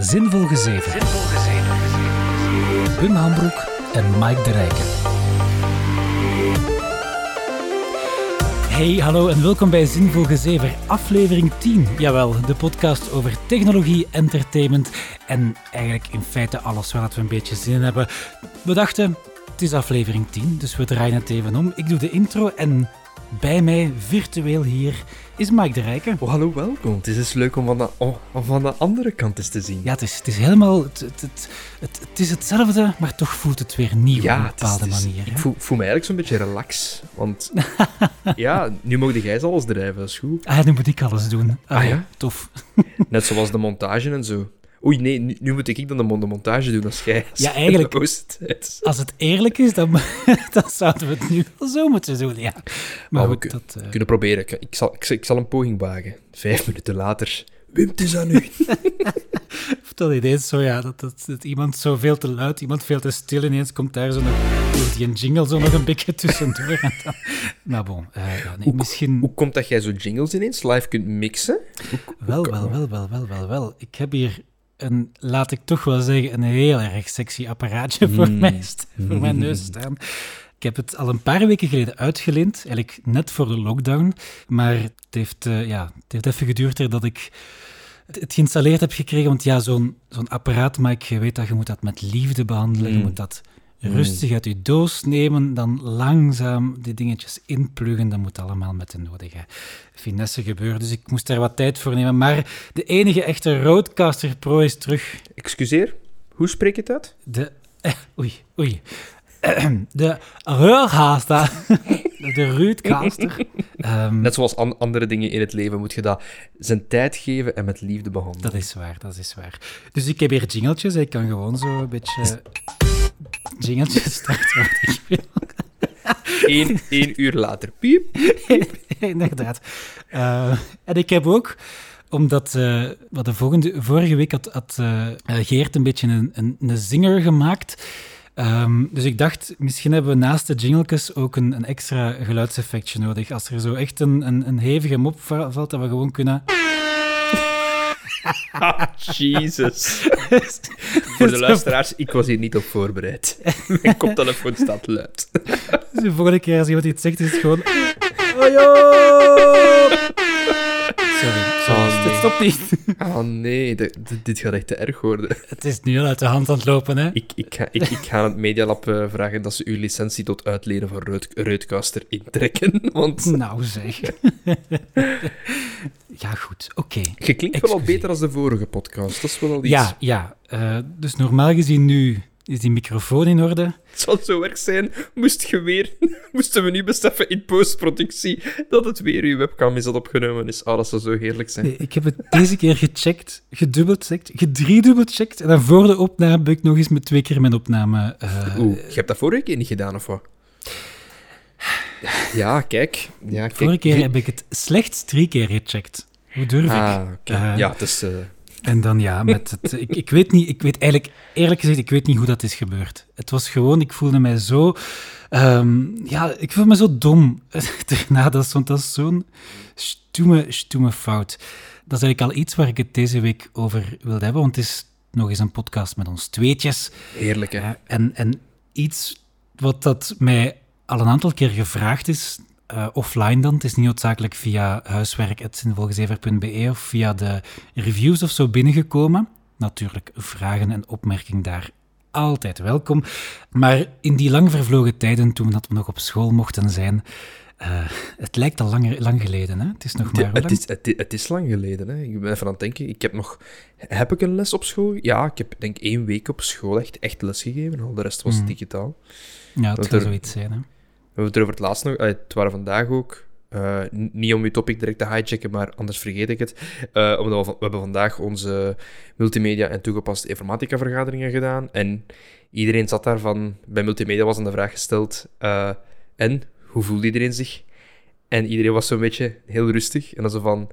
Zinvol Gezeven. Wim Hambroek en Mike de Rijken. Hey, hallo en welkom bij Zinvol Gezever, aflevering 10. Jawel, de podcast over technologie, entertainment en eigenlijk in feite alles waar we een beetje zin in hebben. We dachten, het is aflevering 10, dus we draaien het even om. Ik doe de intro en bij mij, virtueel hier, is Mike de Rijken. Oh, hallo, welkom. Het is eens leuk om van de, oh, om van de andere kant eens te zien. Ja, het is, het is helemaal... Het, het, het, is hetzelfde, maar toch voelt het weer nieuw Ja, op een is- bepaalde het is- manier. Ik voel, voel me eigenlijk zo'n beetje relax. Want ja, nu mogen jij alles drijven, dat is goed. Ah, nu moet ik alles doen. Ah, Ah, ja? Tof. Net zoals de montage en zo. Oei, nee, nu, nu moet ik dan de, mon- de montage doen als jij. Ja, eigenlijk-. Als het eerlijk is, dan, dan zouden we het nu wel zo moeten doen, ja. Maar we goed, kun- dat... eh, kunnen proberen. Ik, ik, zal, ik, zal- ik zal een poging wagen. Vijf minuten later. Wim, het is aan u. Of dat ineens zo, ja, dat, dat, dat iemand zo veel te luid, iemand veel te stil, ineens komt daar zo nog, die jingle zo nog een beetje tussendoor. En dan, maar bon, eh, ja, nee, misschien... Hoe komt dat jij zo jingles ineens live kunt mixen? Wel, wel, wel, wel, wel, wel, wel. Ik heb hier een, laat ik toch wel zeggen, een heel erg sexy apparaatje voor, Mm. mij, voor mijn neus staan. Ik heb het al een paar weken geleden uitgeleend, eigenlijk net voor de lockdown. Maar het heeft, eh, ja, het heeft even geduurd dat ik het, geïnstalleerd heb gekregen. Want ja, zo'n zo'n apparaat, maar je weet dat je moet dat met liefde behandelen. Je Mm. moet dat rustig uit je doos nemen, dan langzaam die dingetjes inpluggen. Dat moet allemaal met de nodige finesse gebeuren. Dus ik moest daar wat tijd voor nemen. Maar de enige echte Roadcaster Pro is terug. Excuseer, hoe spreek je uit? De... eh, oei, oei. De Roadcaster. De Roadcaster. Ehm, Net zoals an- andere dingen in het leven moet je dat zijn tijd geven en met liefde behandelen. Dat is waar, dat is waar. Dus ik heb hier jingeltjes. Ik kan gewoon zo een beetje jingeltjes starten wat ik wil. Eén, één uur later. Piep. Inderdaad. Eh, en ik heb ook, omdat eh, wat de volgende, vorige week had, had eh, Geert een beetje een, een, een zinger gemaakt. Ehm, dus ik dacht, misschien hebben we naast de jingletjes ook een, een extra geluidseffectje nodig. Als er zo echt een, een, een hevige mop va- valt, dat we gewoon kunnen... Jesus. Voor de luisteraars, ik was hier niet op voorbereid. Mijn koptelefoon staat luid. Dus de volgende keer als iemand iets zegt, is het gewoon... Oh! Sorry, sorry. Oh, nee. Het stopt niet. Oh nee, dit, gaat echt te erg worden. Het is nu al uit de hand aan het lopen, hè? Ik, ik, ga, ik, ik ga aan het Medialab eh, vragen dat ze uw licentie tot uitlenen van Rood, Roodcaster intrekken. Want Nou zeg. Ja, goed. Oké. je klinkt wel al beter als de vorige podcast. Dat is wel al iets. Ja, ja. eh, dus normaal gezien nu is die microfoon in orde. Het zal zo erg zijn, moest je weer, moesten we nu beseffen in postproductie dat het weer uw webcam is dat opgenomen is. Ah, dat zou zo heerlijk zijn. Nee, ik heb het deze keer gecheckt, gedubbelcheckt, gedriedubbelcheckt. En dan voor de opname heb ik nog eens met twee keer mijn opname... eh, Oeh, je hebt dat vorige keer niet gedaan, of wat? Ja, kijk. Ja, kijk. vorige keer heb ik het slechts drie keer gecheckt. Hoe durf ik? Ah. Eh, ja, het is... eh, En dan ja, met het, ik, ik weet niet, ik weet eigenlijk, eerlijk gezegd, ik weet niet hoe dat is gebeurd. Het was gewoon, ik voelde mij zo, ehm, ja, ik voelde me zo dom daarna, dat want dat is zo'n stoeme, stoeme fout. Dat is eigenlijk al iets waar ik het deze week over wilde hebben, want het is nog eens een podcast met ons tweetjes. heerlijk, hè. Ja, en, en iets wat dat mij al een aantal keer gevraagd is, eh, offline dan, het is niet noodzakelijk via huiswerk.zinvolgezever.be of via de reviews of zo binnengekomen. Natuurlijk, vragen en opmerkingen daar altijd welkom. Maar in die lang vervlogen tijden, toen dat we nog op school mochten zijn, eh, het lijkt al lang, lang geleden, hè? Het is nog maar Het is, het, is lang geleden, hè. Ik ben even aan het denken. Ik heb nog... Heb ik een les op school? Ja, ik heb denk één week op school echt, echt les gegeven. Al de rest was Mhm. digitaal. Ja, het dat zou zoiets zijn, hè? Hebben het er over het laatst nog... eh, het waren vandaag ook... eh, niet om uw topic direct te hijacken, maar anders vergeet ik het. Eh, omdat we, hebben vandaag onze multimedia en toegepaste informatica vergaderingen gedaan. En iedereen zat daar van... Bij multimedia was dan de vraag gesteld... en, hoe voelt iedereen zich? En iedereen was zo'n beetje heel rustig. En dan zo van...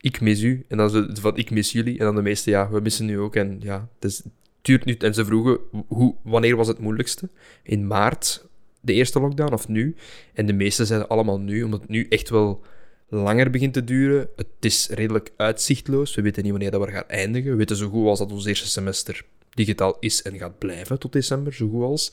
Ik mis u. En dan zo van... Ik mis jullie. En dan de meeste... Ja, we missen u ook. En ja, het is- duurt nu... En ze vroegen... Hoe, wanneer was het moeilijkste? In maart de eerste lockdown of nu? En de meesten zeiden allemaal nu, omdat het nu echt wel langer begint te duren. Het is redelijk uitzichtloos. We weten niet wanneer dat we gaan eindigen. We weten zo goed als dat ons eerste semester digitaal is en gaat blijven tot december, zo goed als.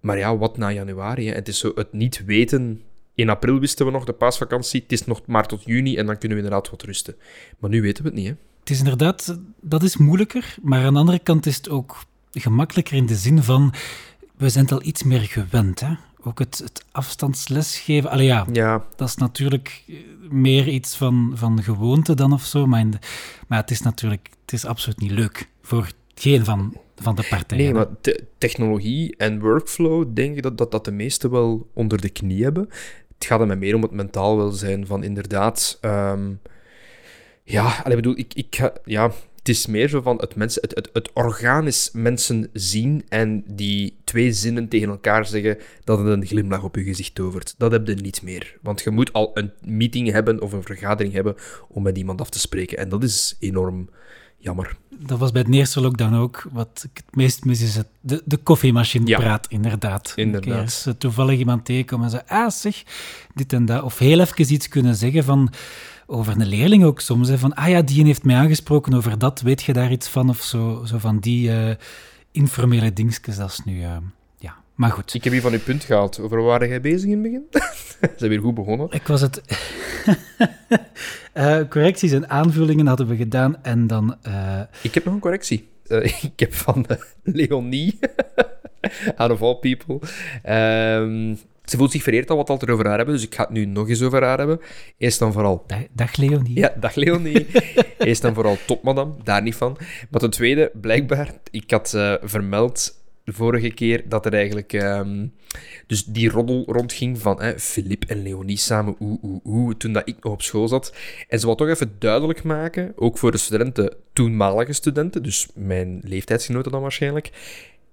Maar ja, wat na januari? Hè? Het is zo het niet weten. In april wisten we nog de paasvakantie. Het is nog maar tot juni en dan kunnen we inderdaad wat rusten. Maar nu weten we het niet, hè? Het is inderdaad, dat is moeilijker. Maar aan de andere kant is het ook gemakkelijker in de zin van, we zijn het al iets meer gewend, hè? Ook het, het afstandslesgeven. Allee ja, Ja, dat is natuurlijk meer iets van, van gewoonte dan of zo. Maar, de- maar het is natuurlijk, het is absoluut niet leuk voor geen van, van de partijen. nee, maar te- technologie en workflow, denk ik dat, dat dat de meesten wel onder de knie hebben. Het gaat er mij meer om het mentaal welzijn van inderdaad... ehm, ja, allee, ik bedoel, ik, ik ga... Ja, het is meer zo van het, mensen, het, het, het orgaan is mensen zien en die twee zinnen tegen elkaar zeggen dat het een glimlach op je gezicht tovert. Dat heb je niet meer. Want je moet al een meeting hebben of een vergadering hebben om met iemand af te spreken. En dat is enorm jammer. Dat was bij de eerste lockdown ook. Wat ik het meest mis is het, de, de koffiemachine Ja. praat, inderdaad. Inderdaad. Er toevallig iemand tegenkomen en zei, ah zeg, dit en dat. Of heel even iets kunnen zeggen van, over een leerling ook soms. Hè, van, ah ja, die heeft mij aangesproken over dat, weet je daar iets van? Of zo, zo van die eh, informele dingetjes, dat is nu... eh, ja, maar goed. Ik heb hier van uw punt gehaald. Over waar jij bezig in het begin? Ze zijn weer goed begonnen. Ik was het... Eh, correcties en aanvullingen hadden we gedaan en dan... Ik heb nog een correctie. Ik heb van Leonie, out of all people. Ehm, ze voelt zich vereerd al wat al erover haar hebben, dus ik ga het nu nog eens over haar hebben. Eerst dan vooral dag, dag Leonie. Ja, dag Leonie. Eerst en vooral top, madame. Daar niet van. Maar ten tweede, blijkbaar, ik had eh, vermeld de vorige keer dat er eigenlijk... ehm, dus die roddel rondging van hè, Philippe en Leonie samen, oeh, oeh, oeh, toen dat ik nog op school zat. En ze wil toch even duidelijk maken, ook voor de studenten, toenmalige studenten, dus mijn leeftijdsgenoten dan waarschijnlijk,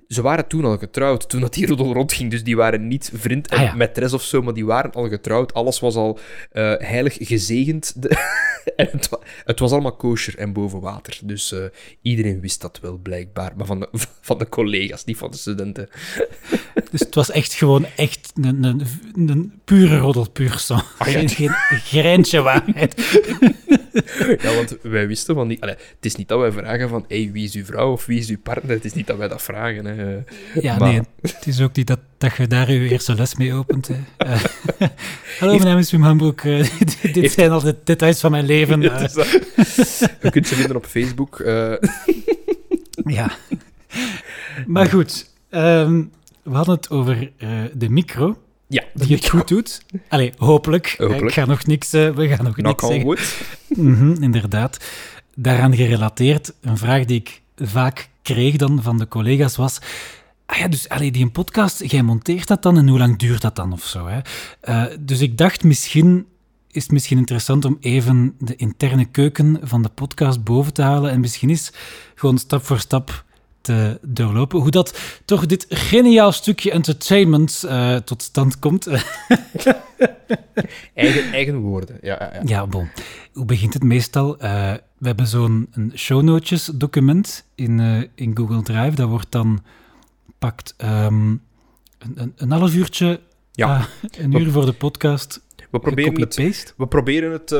ze waren toen al getrouwd, toen dat die roddel rondging. Dus die waren niet vriend en Ah ja. maîtresse of zo, maar die waren al getrouwd. Alles was al eh, heilig gezegend. De- en het, wa- het was allemaal kosher en boven water. Dus eh, iedereen wist dat wel, blijkbaar. Maar van de, van de collega's, niet van de studenten. Dus het was echt gewoon echt een, een, een pure roddel, puur zo. Ah, ja. geen, geen greintje waarheid. Ja, want wij wisten van. Allee, het is niet dat wij vragen van, hey, wie is uw vrouw of wie is uw partner? Het is niet dat wij dat vragen. Hè. Ja, Maar- nee, het is ook niet dat, dat je daar je eerste les mee opent. Hè. Eh, hallo, mijn naam is Wim Hambroek. Eh, dit, zijn al de details van mijn leven. Ja, Eh, dat. Je kunt ze vinden op Facebook. ja. Maar goed, ehm, we hadden het over de micro, ja, die het goed doet. Allee, hopelijk. Hopelijk. Ik ga nog niks, eh, we gaan nog Knock niks zeggen. wood. Mhm, inderdaad. Daaraan gerelateerd, een vraag die ik vaak kreeg dan van de collega's was... Ah ja, dus allee, die een podcast, jij monteert dat dan en hoe lang duurt dat dan of zo? Hè? Eh, dus ik dacht, misschien is het misschien interessant om even de interne keuken van de podcast boven te halen en misschien is gewoon stap voor stap te doorlopen. Hoe dat toch dit geniaal stukje entertainment eh, tot stand komt. Eigen, eigen woorden. Ja, ja, ja. Ja, bon. Hoe begint het meestal? Eh, we hebben zo'n show notes document in, eh, in Google Drive. Dat wordt dan pakt ehm, een, een, half uurtje, Ja. een uur voor de podcast. We proberen het, we proberen het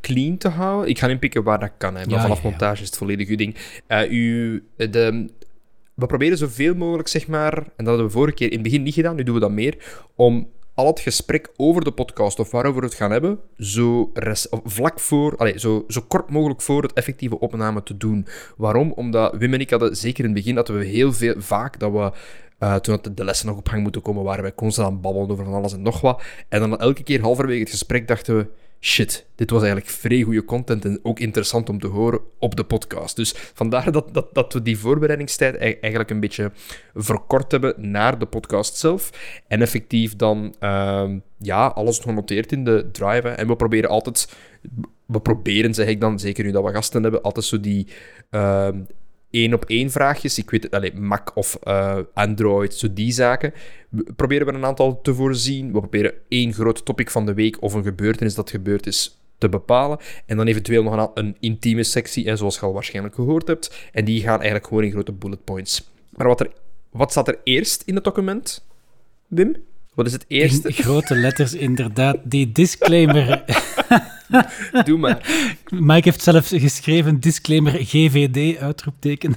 clean te houden. Ik ga inpikken waar dat kan. Hè. Maar Ja, vanaf ja, ja. montage is het volledig uw ding. Eh, u, de, we proberen zoveel mogelijk, zeg maar... En dat hadden we vorige keer in het begin niet gedaan. Nu doen we dat meer. Om al het gesprek over de podcast of waarover we het gaan hebben, zo res- vlak voor, allez, zo, zo kort mogelijk voor het effectieve opname te doen. Waarom? Omdat Wim en ik hadden zeker in het begin dat we heel veel, vaak dat we eh, toen de lessen nog op gang moeten komen, waren wij constant aan babbelen over van alles en nog wat. En dan elke keer halverwege het gesprek dachten we, shit, dit was eigenlijk vrij goede content en ook interessant om te horen op de podcast. Dus vandaar dat, dat, dat we die voorbereidingstijd e- eigenlijk een beetje verkort hebben naar de podcast zelf. En effectief dan, ehm, ja, alles genoteerd in de drive. En we proberen altijd, we proberen zeg ik dan, zeker nu dat we gasten hebben, altijd zo die... ehm, één op één vraagjes. Ik weet het, allez, Mac of eh, Android, zo die zaken. We proberen we een aantal te voorzien. We proberen één groot topic van de week of een gebeurtenis dat gebeurd is te bepalen. En dan eventueel nog een, een intieme sectie, en zoals je al waarschijnlijk gehoord hebt. En die gaan eigenlijk gewoon in grote bullet points. Maar wat, er, wat staat er eerst in het document, Wim? Wat is het eerste? In grote letters, inderdaad. Die disclaimer Doe maar. Mike heeft zelf geschreven, disclaimer GVD, uitroepteken.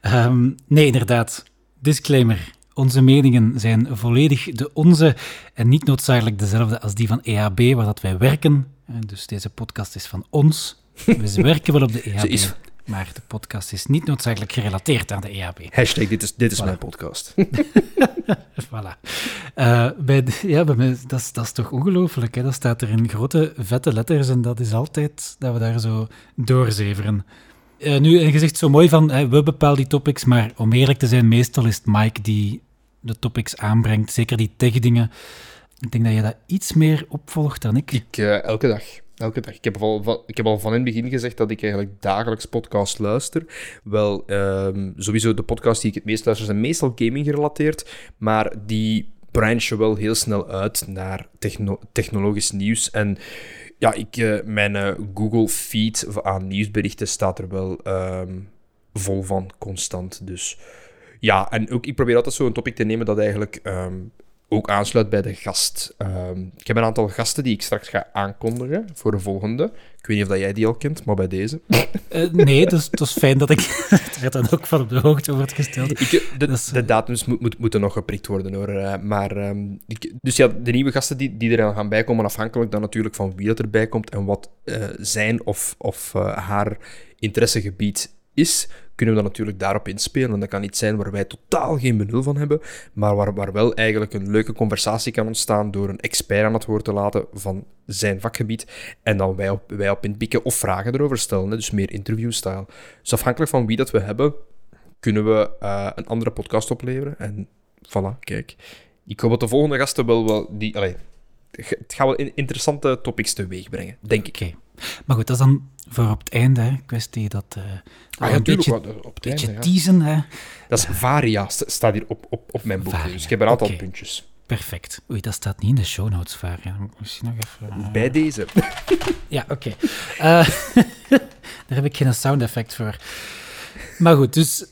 Ehm, nee, inderdaad. Disclaimer. Onze meningen zijn volledig de onze en niet noodzakelijk dezelfde als die van EHB, waar dat wij werken. Eh, Dus deze podcast is van ons. We werken wel op de EHB, is- maar de podcast is niet noodzakelijk gerelateerd aan de EHB. Hashtag, dit is, dit is Voilà. mijn podcast. Voilà. Eh, bij de- ja, bij mij, dat, is, dat is toch ongelooflijk. Hè? Dat staat er in grote, vette letters en dat is altijd dat we daar zo doorzeveren. Eh, nu, en je zegt zo mooi van, we bepalen die topics, maar om eerlijk te zijn, meestal is het Mike die de topics aanbrengt, zeker die tech-dingen. Ik denk dat je dat iets meer opvolgt dan ik. Ik, eh, elke dag. Elke dag. Ik heb, al ik heb al van in het begin gezegd dat ik eigenlijk dagelijks podcast luister. Wel, ehm, sowieso de podcasts die ik het meest luister zijn meestal gaming gerelateerd, maar die branchen wel heel snel uit naar techno- technologisch nieuws. En ja, ik, eh, mijn eh, Google feed aan nieuwsberichten staat er wel ehm, vol van, constant. Dus ja, en ook, ik probeer altijd zo een topic te nemen dat eigenlijk ehm, ook aansluit bij de gast. Ehm, ik heb een aantal gasten die ik straks ga aankondigen voor de volgende. Ik weet niet of dat jij die al kent, maar bij deze. Eh, nee, dus het was fijn dat ik er dan ook van op de hoogte wordt gesteld. Ik, de, Dat is, de datums moet, moet, moeten nog geprikt worden hoor. eh, Maar, ehm, ik- dus ja, de nieuwe gasten die, die er dan gaan bijkomen, afhankelijk dan natuurlijk van wie dat erbij komt en wat eh, zijn of, of eh, haar interessegebied is, kunnen we dan natuurlijk daarop inspelen. En dat kan iets zijn waar wij totaal geen benul van hebben, maar waar, waar wel eigenlijk een leuke conversatie kan ontstaan door een expert aan het woord te laten van zijn vakgebied en dan wij op, wij op inpikken of vragen erover stellen. Dus meer interview-style. Dus afhankelijk van wie dat we hebben, kunnen we eh, een andere podcast opleveren. En voilà, kijk. Ik hoop dat de volgende gasten wel... wel die, het gaat wel in- interessante topics teweeg brengen, denk ik. Maar goed, dat is dan voor op het einde, hè. kwestie dat... dat Ah ja, een beetje, wat, op het beetje einde, ja. hè. Dat is Varia, st- staat hier op, op, op mijn boek. Varia, Dus ik heb een aantal puntjes. Perfect. Oei, dat staat niet in de show notes, Varia. Misschien nog even... eh, Bij deze. Ja, oké. Eh, daar heb ik geen sound effect voor. Maar goed, dus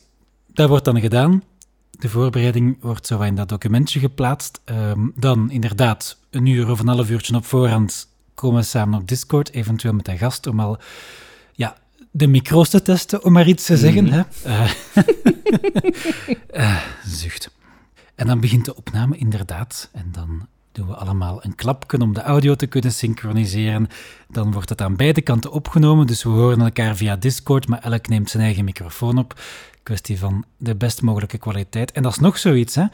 dat wordt dan gedaan. De voorbereiding wordt zo in dat documentje geplaatst. Ehm, dan inderdaad een uur of een half uurtje op voorhand komen samen op Discord, eventueel met een gast, om al ja, de micro's te testen, om maar iets te zeggen. Mhm. hè. Eh, eh, zucht. En dan begint de opname inderdaad. En dan doen we allemaal een klapje om de audio te kunnen synchroniseren. Dan wordt het aan beide kanten opgenomen, dus we horen elkaar via Discord, maar elk neemt zijn eigen microfoon op. Kwestie van de best mogelijke kwaliteit. En dat is nog zoiets, hè.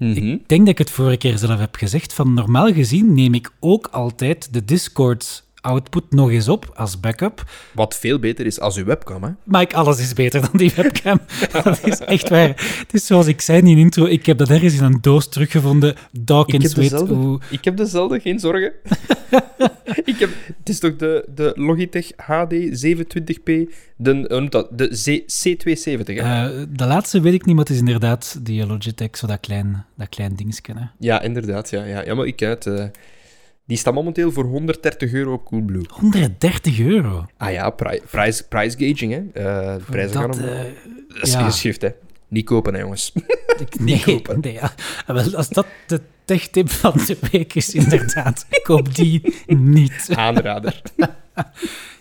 Mhm. Ik denk dat ik het vorige keer zelf heb gezegd, van normaal gezien neem ik ook altijd de Discord output nog eens op als backup. Wat veel beter is als uw webcam, hè. Mike, alles is beter dan die webcam. Dat is echt waar. Het is zoals ik zei in die intro, ik heb dat ergens in een doos teruggevonden. Dawkins weet dezelfde. hoe... Ik heb dezelfde, geen zorgen. ik heb, het is toch de, de Logitech HD 27p, de, hoe noemt dat? de C, C270, hè? Eh, de laatste weet ik niet, maar het is inderdaad die Logitech, zo dat klein, dat klein dingetje. Hè. Ja, inderdaad. Ja, ja. ja maar ik uit. eh, die staat momenteel voor 130 euro op Coolblue. 130 euro. Ah ja, pri price, price gaging, hè. Eh, de prijzen gaan dat, omhoog. eh, Dat is ja. hè. Niet kopen, hè, jongens. ik, nee, kopen. nee ja. Ah, wel, als dat de tech-tip van de week is, inderdaad, koop die niet. Aanrader.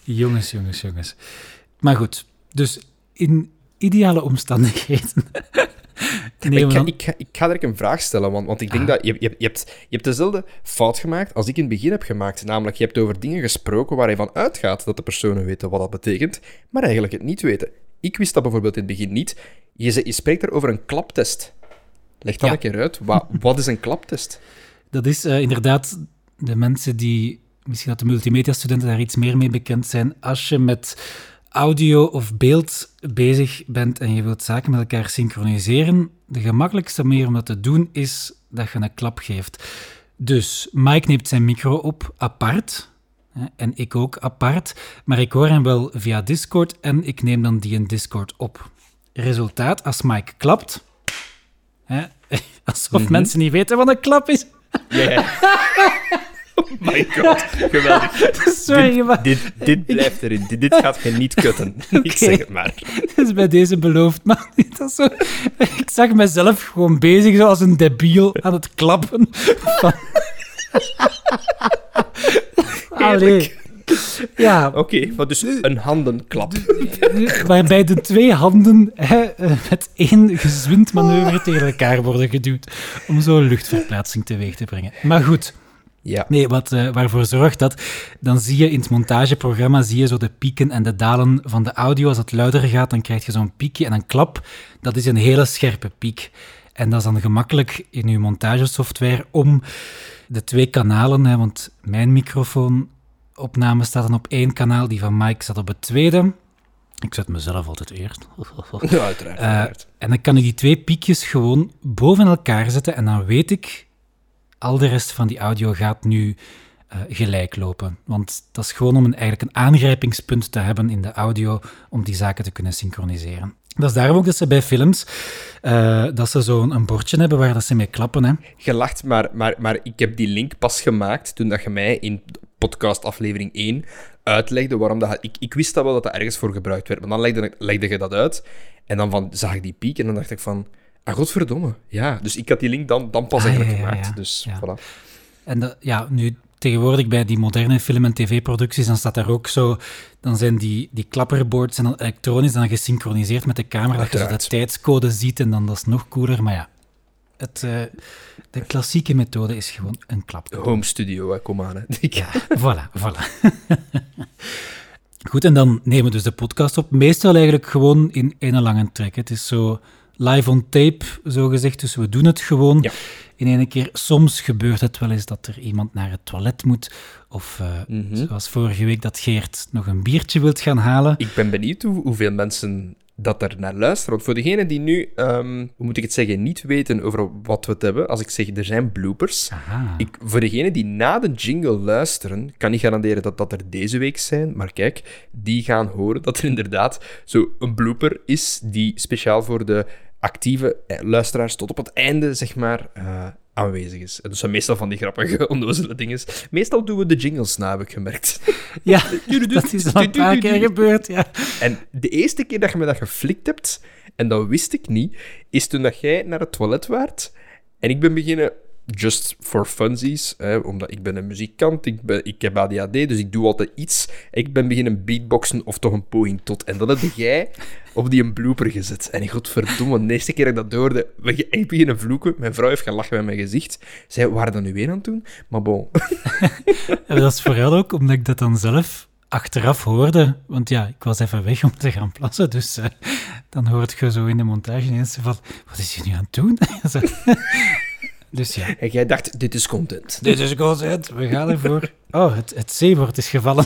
Jongens, jongens, jongens. Maar goed, dus in ideale omstandigheden ik, ga, ik, ga, ik ga direct een vraag stellen, want, want ik denk Ah. dat je, je, je, hebt, je hebt dezelfde fout gemaakt als ik in het begin heb gemaakt. Namelijk, je hebt over dingen gesproken waar je van uitgaat dat de personen weten wat dat betekent, maar eigenlijk het niet weten. Ik wist dat bijvoorbeeld in het begin niet. Je, je spreekt er over een klaptest. Leg dat Ja. een keer uit. Wat, wat is een klaptest? Dat is eh, inderdaad de mensen die, misschien dat de multimedia-studenten daar iets meer mee bekend zijn, als je met audio of beeld bezig bent en je wilt zaken met elkaar synchroniseren, de gemakkelijkste manier om dat te doen is dat je een klap geeft. Dus Mike neemt zijn micro op apart, hè, en ik ook apart, maar ik hoor hem wel via Discord en ik neem dan die in Discord op. Resultaat, als Mike klapt, hè, alsof Mhm. mensen niet weten wat een klap is, Ja. oh my god, geweldig. Sorry, maar Dit, dit blijft erin. Dit, dit gaat je niet kutten. Ik zeg het maar. het is bij deze beloofd. Maar dat zo, ik zag mezelf gewoon bezig, zoals een debiel, aan het klappen. Van, Allee. Ja. Oké, maar dus een handenklap. Waarbij de twee handen hè, eh, met één gezwind manoeuvre tegen elkaar worden geduwd. Om zo luchtverplaatsing teweeg te brengen. Maar goed. Ja. Nee, wat, uh, waarvoor zorgt dat? Dan zie je in het montageprogramma zie je zo de pieken en de dalen van de audio. Als het luider gaat, dan krijg je zo'n piekje en een klap. Dat is een hele scherpe piek. En dat is dan gemakkelijk in je montagesoftware om de twee kanalen, hè, want mijn microfoonopname staat dan op één kanaal, die van Mike staat op het tweede. Ik zet mezelf altijd eerst. Ja, uiteraard. Uh, en dan kan ik die twee piekjes gewoon boven elkaar zetten en dan weet ik, al de rest van die audio gaat nu uh, gelijk lopen. Want dat is gewoon om een, eigenlijk een aangrijpingspunt te hebben in de audio om die zaken te kunnen synchroniseren. Dat is daarom ook dat ze bij films uh, dat ze zo'n bordje hebben waar dat ze mee klappen. Hè. Gelacht, maar, maar, maar ik heb die link pas gemaakt toen dat je mij in podcast aflevering 1 uitlegde waarom dat... Ik, ik wist dat wel dat dat ergens voor gebruikt werd, maar dan legde, legde je dat uit en dan van, zag ik die piek en dan dacht ik van... Ah, godverdomme. Ja, dus ik had die link dan, dan pas Ah, eigenlijk ja, gemaakt. ja. Dus voilà. En ja, nu tegenwoordig bij die moderne film- en tv-producties, dan staat daar ook zo, dan zijn die, die klapperboards en dan elektronisch dan gesynchroniseerd met de camera, dat je zo de tijdscode ziet en dan dat is nog cooler. Maar ja, het, eh, de klassieke methode is gewoon een klap. Home studio, hè, kom aan. Hè. Ja, voilà, voilà. Goed, en dan nemen we dus de podcast op. Meestal eigenlijk gewoon in één lange trek. Het is zo live on tape, zo gezegd. Dus we doen het gewoon Ja. in één keer. Soms gebeurt het wel eens dat er iemand naar het toilet moet. Of eh, Mhm. zoals vorige week dat Geert nog een biertje wilt gaan halen. Ik ben benieuwd hoe, hoeveel mensen dat er naar luisteren. Want voor degenen die nu, ehm, hoe moet ik het zeggen, niet weten over wat we het hebben, als ik zeg er zijn bloopers. Ik, voor degenen die na de jingle luisteren, kan niet garanderen dat dat er deze week zijn. Maar kijk, die gaan horen dat er inderdaad zo een blooper is die speciaal voor de actieve eh, luisteraars tot op het einde, zeg maar, eh, aanwezig is. En dat zijn meestal van die grappige, onnozele dingen. Meestal doen we de jingles na, heb ik gemerkt. Ja, dat is al een paar keer gebeurd, ja. En de eerste keer dat je me dat geflikt hebt, en dat wist ik niet, is toen dat jij naar het toilet waart. En ik ben beginnen, just for funsies, omdat ik ben een muzikant, ik, ben, ik heb ADHD, dus ik doe altijd iets. Ik ben beginnen beatboxen of toch een poging tot. En dat heb jij op die een blooper gezet. En godverdomme, de eerste keer dat ik dat hoorde, je echt beginnen vloeken. Mijn vrouw heeft gaan lachen bij mijn gezicht. Zij waren dat nu weer aan doen? Maar bon. Dat is vooral ook omdat ik dat dan zelf achteraf hoorde. Want ja, ik was even weg om te gaan plassen. Dus eh, dan hoort je zo in de montage ineens van... Wat is hij nu aan het doen? Dus ja. En jij dacht, dit is content. Dit is content. We gaan ervoor. Oh, het, het zeebord is gevallen.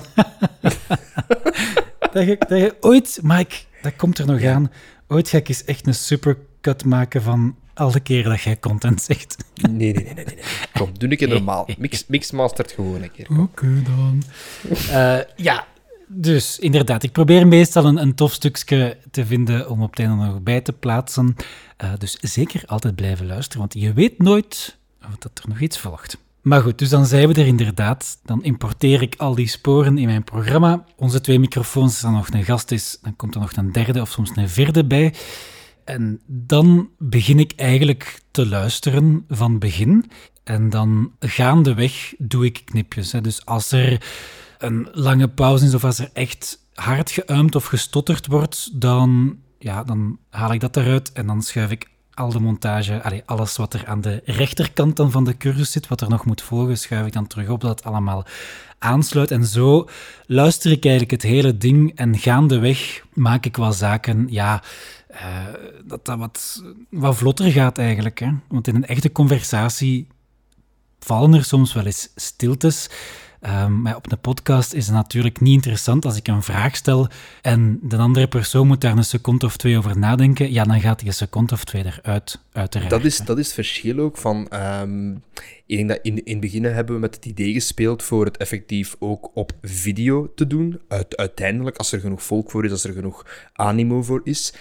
dat, je, dat je ooit... Mike, dat komt er nog aan. Ooit ga ik eens echt een supercut maken van alle keren dat jij content zegt. Nee, nee, nee, nee. nee. Kom, doe een keer normaal. Mix, mixmastert gewoon een keer. Oké dan. Eh, ja, dus inderdaad, ik probeer meestal een, een tof stukje te vinden om op het einde nog bij te plaatsen. Eh, dus zeker altijd blijven luisteren, want je weet nooit dat er nog iets volgt. Maar goed, dus dan zijn we er inderdaad. Dan importeer ik al die sporen in mijn programma. Onze twee microfoons, als er nog een gast is, dan komt er nog een derde of soms een vierde bij. En dan begin ik eigenlijk te luisteren van begin. En dan gaandeweg doe ik knipjes. Hè. Dus als er een lange pauze is of als er echt hard geuimd of gestotterd wordt, dan, ja, dan haal ik dat eruit en dan schuif ik al de montage, allee, alles wat er aan de rechterkant dan van de cursus zit, wat er nog moet volgen, schuif ik dan terug op dat het allemaal aansluit. En zo luister ik eigenlijk het hele ding en gaandeweg maak ik wel zaken, ja, eh, dat dat wat, wat vlotter gaat eigenlijk. Hè? Want in een echte conversatie vallen er soms wel eens stiltes. Um, maar op een podcast is het natuurlijk niet interessant als ik een vraag stel en de andere persoon moet daar een seconde of twee over nadenken. Ja, dan gaat die een seconde of twee eruit, uiteraard. Dat is, dat is het verschil ook van... Um, ik denk dat in, in het begin hebben we met het idee gespeeld voor het effectief ook op video te doen. Uit, uiteindelijk, als er genoeg volk voor is, als er genoeg animo voor is.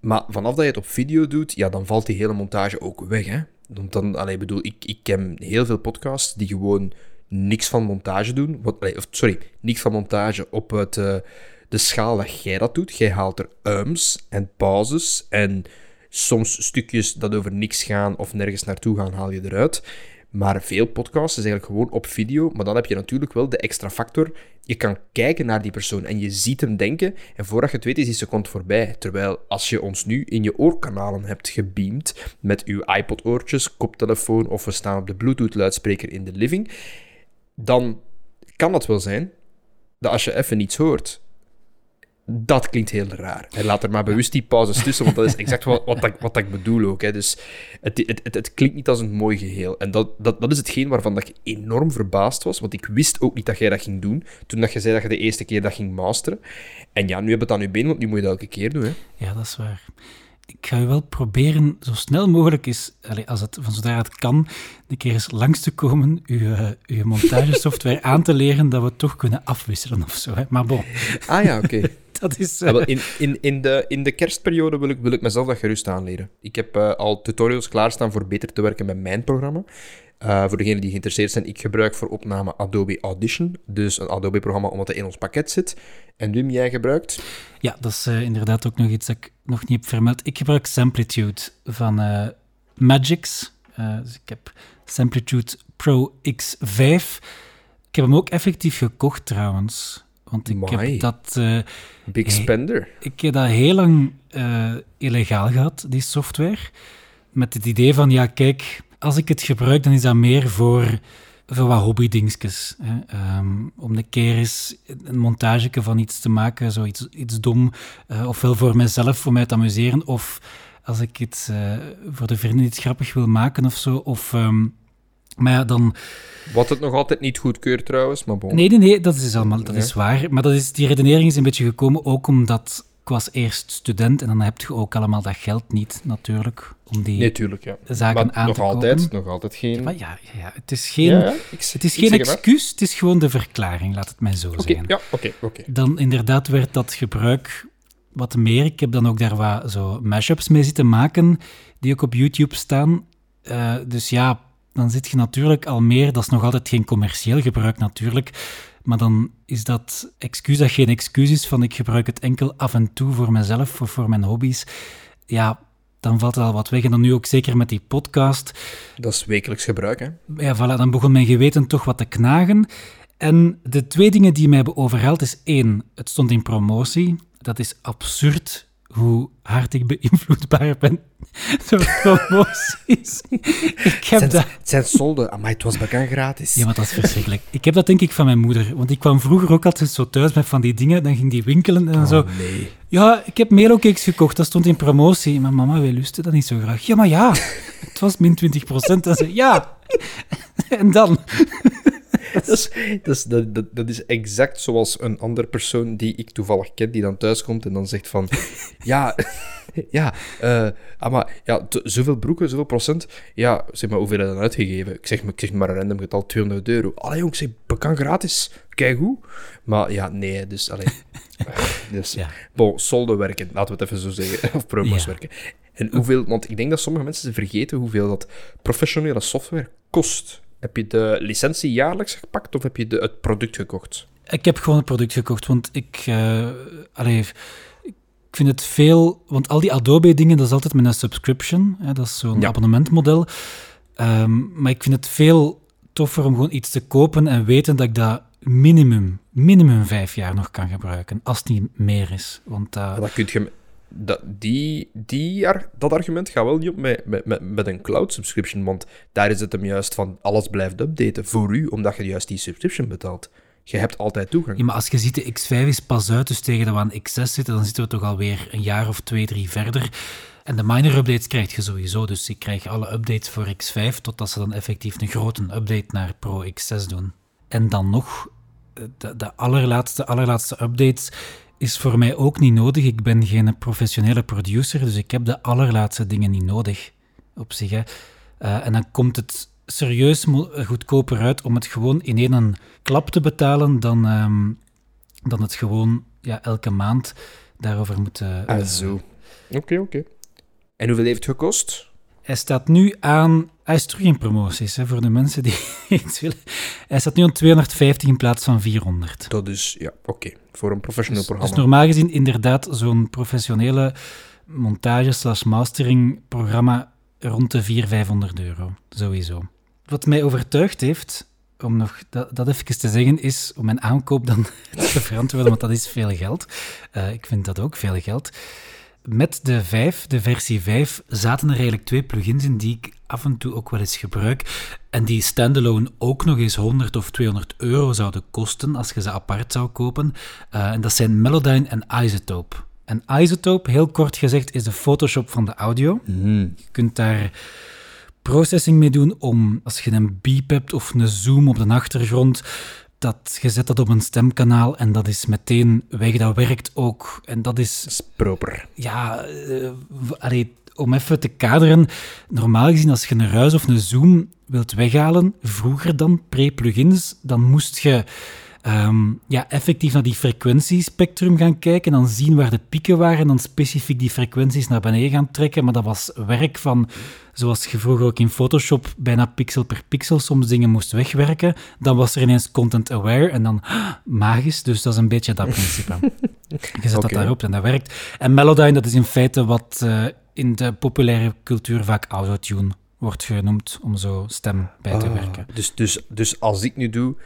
Maar vanaf dat je het op video doet, ja, dan valt die hele montage ook weg, hè. Want dan, allee, bedoel, ik, ik ken heel veel podcasts die gewoon niks van montage doen. Of, sorry, niks van montage op het, uh, de schaal dat jij dat doet. Jij haalt er ums en pauzes en soms stukjes dat over niks gaan of nergens naartoe gaan, haal je eruit. Maar veel podcasts is eigenlijk gewoon op video, maar dan heb je natuurlijk wel de extra factor. Je kan kijken naar die persoon en je ziet hem denken. En voordat je het weet, is die seconde voorbij. Terwijl als je ons nu in je oorkanalen hebt gebeamd met uw iPod-oortjes, koptelefoon of we staan op de Bluetooth-luidspreker in de living, dan kan het wel zijn dat als je even niets hoort, dat klinkt heel raar. En laat er maar bewust die pauzes tussen, want dat is exact wat, wat, ik, wat ik bedoel ook. Hè. Dus het, het, het, het, klinkt niet als een mooi geheel. En dat, dat, dat is hetgeen waarvan dat ik enorm verbaasd was, want ik wist ook niet dat jij dat ging doen, toen dat je zei dat je de eerste keer dat ging masteren. En ja, nu heb je het aan je been, want nu moet je dat elke keer doen. Hè. Ja, dat is waar. Ik ga wel proberen, zo snel mogelijk is, als het van zodra het kan, een keer eens langs te komen, uw, uh, uw montagesoftware aan te leren, dat we het toch kunnen afwisselen of zo. Hè. Maar bon. Ah ja, oké. dat is... Uh... in, in, in, de, in de kerstperiode wil ik, wil ik mezelf dat gerust aanleren. Ik heb uh, al tutorials klaarstaan voor beter te werken met mijn programma. Uh, voor degenen die geïnteresseerd zijn, ik gebruik voor opname Adobe Audition. Dus een Adobe-programma omdat het in ons pakket zit. En Wim, jij gebruikt? Ja, dat is uh, inderdaad ook nog iets dat ik nog niet heb vermeld. Ik gebruik Samplitude van uh, Magix. dus ik heb Samplitude Pro X5. Ik heb hem ook effectief gekocht trouwens. Want ik heb dat... Big spender. Ik heb dat heel lang illegaal gehad, die software. Met het idee van, ja, kijk als ik het gebruik, dan is dat meer voor, voor wat hobbydingetjes. Um, om een keer eens een montage van iets te maken, zoiets iets dom. Uh, ofwel voor mezelf, voor mij te amuseren. Of als ik het uh, voor de vrienden iets grappig wil maken of zo. Of, um, maar ja, dan... Wat het nog altijd niet goedkeurt trouwens, maar bon. Nee, nee, nee, dat is allemaal, dat is waar. Maar dat is, die redenering is een beetje gekomen ook omdat was eerst student en dan heb je ook allemaal dat geld niet, natuurlijk, om die nee, tuurlijk, ja. zaken maar aan nog te altijd, kopen. Nog altijd geen... Ja, ja, ja, het is geen, Ja, ja, ik- het is geen maar. excuus, het is gewoon de verklaring, laat het mij zo Oké, zeggen. ja, oké, oké. Dan inderdaad werd dat gebruik wat meer. Ik heb dan ook daar wat zo mashups mee zitten maken, die ook op YouTube staan. Eh, dus ja, dan zit je natuurlijk al meer, dat is nog altijd geen commercieel gebruik natuurlijk, maar dan is dat excuus dat geen excuus is van ik gebruik het enkel af en toe voor mezelf of voor mijn hobby's. Ja, dan valt er al wat weg. En dan nu ook zeker met die podcast. Dat is wekelijks gebruik, hè. Ja, voilà, dan begon mijn geweten toch wat te knagen. En de twee dingen die mij hebben overhaald is één, het stond in promotie. Dat is absurd hoe hard ik beïnvloedbaar ben door promoties. ik heb Het dat... zijn, het zijn solden, maar het was bekend gratis. Ja, maar dat is verschrikkelijk. Ik heb dat denk ik van mijn moeder. Want ik kwam vroeger ook altijd zo thuis met van die dingen. Dan ging die winkelen en dan zo... Oh, nee. Ja, ik heb Melocakes gekocht, dat stond in promotie. Maar mama, wij lusten dat niet zo graag. Ja, maar ja, het was min 20 procent. En ze, ja. En dan... Dat is, dat, is, dat, dat, is exact zoals een andere persoon die ik toevallig ken, die dan thuis komt en dan zegt van... Ja, ja, ah, maar ja, zoveel broeken, zoveel procent. Ja, zeg maar, hoeveel heb je dan uitgegeven? Ik zeg, maar- ik zeg maar een random getal, 200 euro. Allee, jong, ik zeg, bekend gratis. Kijk hoe. Maar ja, nee, dus, allee. dus, Ja. bon, werken, laten we het even zo zeggen. Of promos Ja. werken. En hoeveel, want ik denk dat sommige mensen vergeten hoeveel dat professionele software kost. Heb je de licentie jaarlijks gepakt of heb je de, het product gekocht? Ik heb gewoon het product gekocht, want ik... eh allee, ik vind het veel... Want al die Adobe-dingen, dat is altijd met een subscription. Hè, dat is zo'n Ja. abonnementmodel. Ehm, maar ik vind het veel toffer om gewoon iets te kopen en weten dat ik dat minimum, minimum vijf jaar nog kan gebruiken. Als het niet meer is. Want dat... Ja, dat kun je... Dat, die, die, dat argument gaat wel niet op met, met, met, een cloud subscription, want daar is het hem juist van alles blijft updaten voor u, omdat je juist die subscription betaalt. Je hebt altijd toegang. Ja, maar als je ziet, de X5 is pas uit, dus tegen aan X6 zitten, dan zitten we toch alweer een jaar of twee, drie verder. En de minor updates krijg je sowieso, dus ik krijg alle updates voor X5, totdat ze dan effectief een grote update naar Pro X6 doen. En dan nog, eh, de, de allerlaatste, allerlaatste updates is voor mij ook niet nodig. Ik ben geen professionele producer, dus ik heb de allerlaatste dingen niet nodig op zich. Hè. Eh, en dan komt het serieus goedkoper uit om het gewoon in één klap te betalen dan, ehm, dan het gewoon ja, elke maand daarover moeten... Ah, eh, zo. Oké, oké. En hoeveel heeft het gekost? Hij staat nu aan... Hij is terug in promoties, hè, voor de mensen die iets willen. Hij staat nu aan 250 in plaats van 400. Dat is, ja, oké. Voor een professioneel Dus, dus programma. normaal gezien inderdaad zo'n professionele montage slash mastering programma rond de 400, 500 euro. Sowieso. wat mij overtuigd heeft, om nog dat, dat even te zeggen, is om mijn aankoop dan te verantwoorden, want dat is veel geld. Uh, ik vind dat ook veel geld. Met de 5, de versie 5, zaten er eigenlijk twee plugins in die ik af en toe ook wel eens gebruik. En die standalone ook nog eens 100 of 200 euro zouden kosten als je ze apart zou kopen. Uh, en dat zijn Melodyne en Isotope. En Isotope, heel kort gezegd, is de Photoshop van de audio. Mhm. Je kunt daar processing mee doen om, als je een beep hebt of een zoom op de achtergrond, dat je zet dat op een stemkanaal en dat is meteen weg. Dat werkt ook. En dat is... Dat is proper. Ja, uh, allee, om even te kaderen. Normaal gezien, als je een ruis of een zoom wilt weghalen, vroeger dan, pre-plugins, dan moest je um, ja, effectief naar die frequentiespectrum gaan kijken, dan zien waar de pieken waren en dan specifiek die frequenties naar beneden gaan trekken. Maar dat was werk van, zoals je vroeger ook in Photoshop bijna pixel per pixel soms dingen moest wegwerken. Dan was er ineens content aware en dan magisch. Dus dat is een beetje dat principe. Je zet okay. dat daarop en dat werkt. En Melodyne, dat is in feite wat uh, in de populaire cultuur vaak autotune wordt genoemd, om zo stem bij te Ah, werken. Dus, dus, dus als ik nu doe...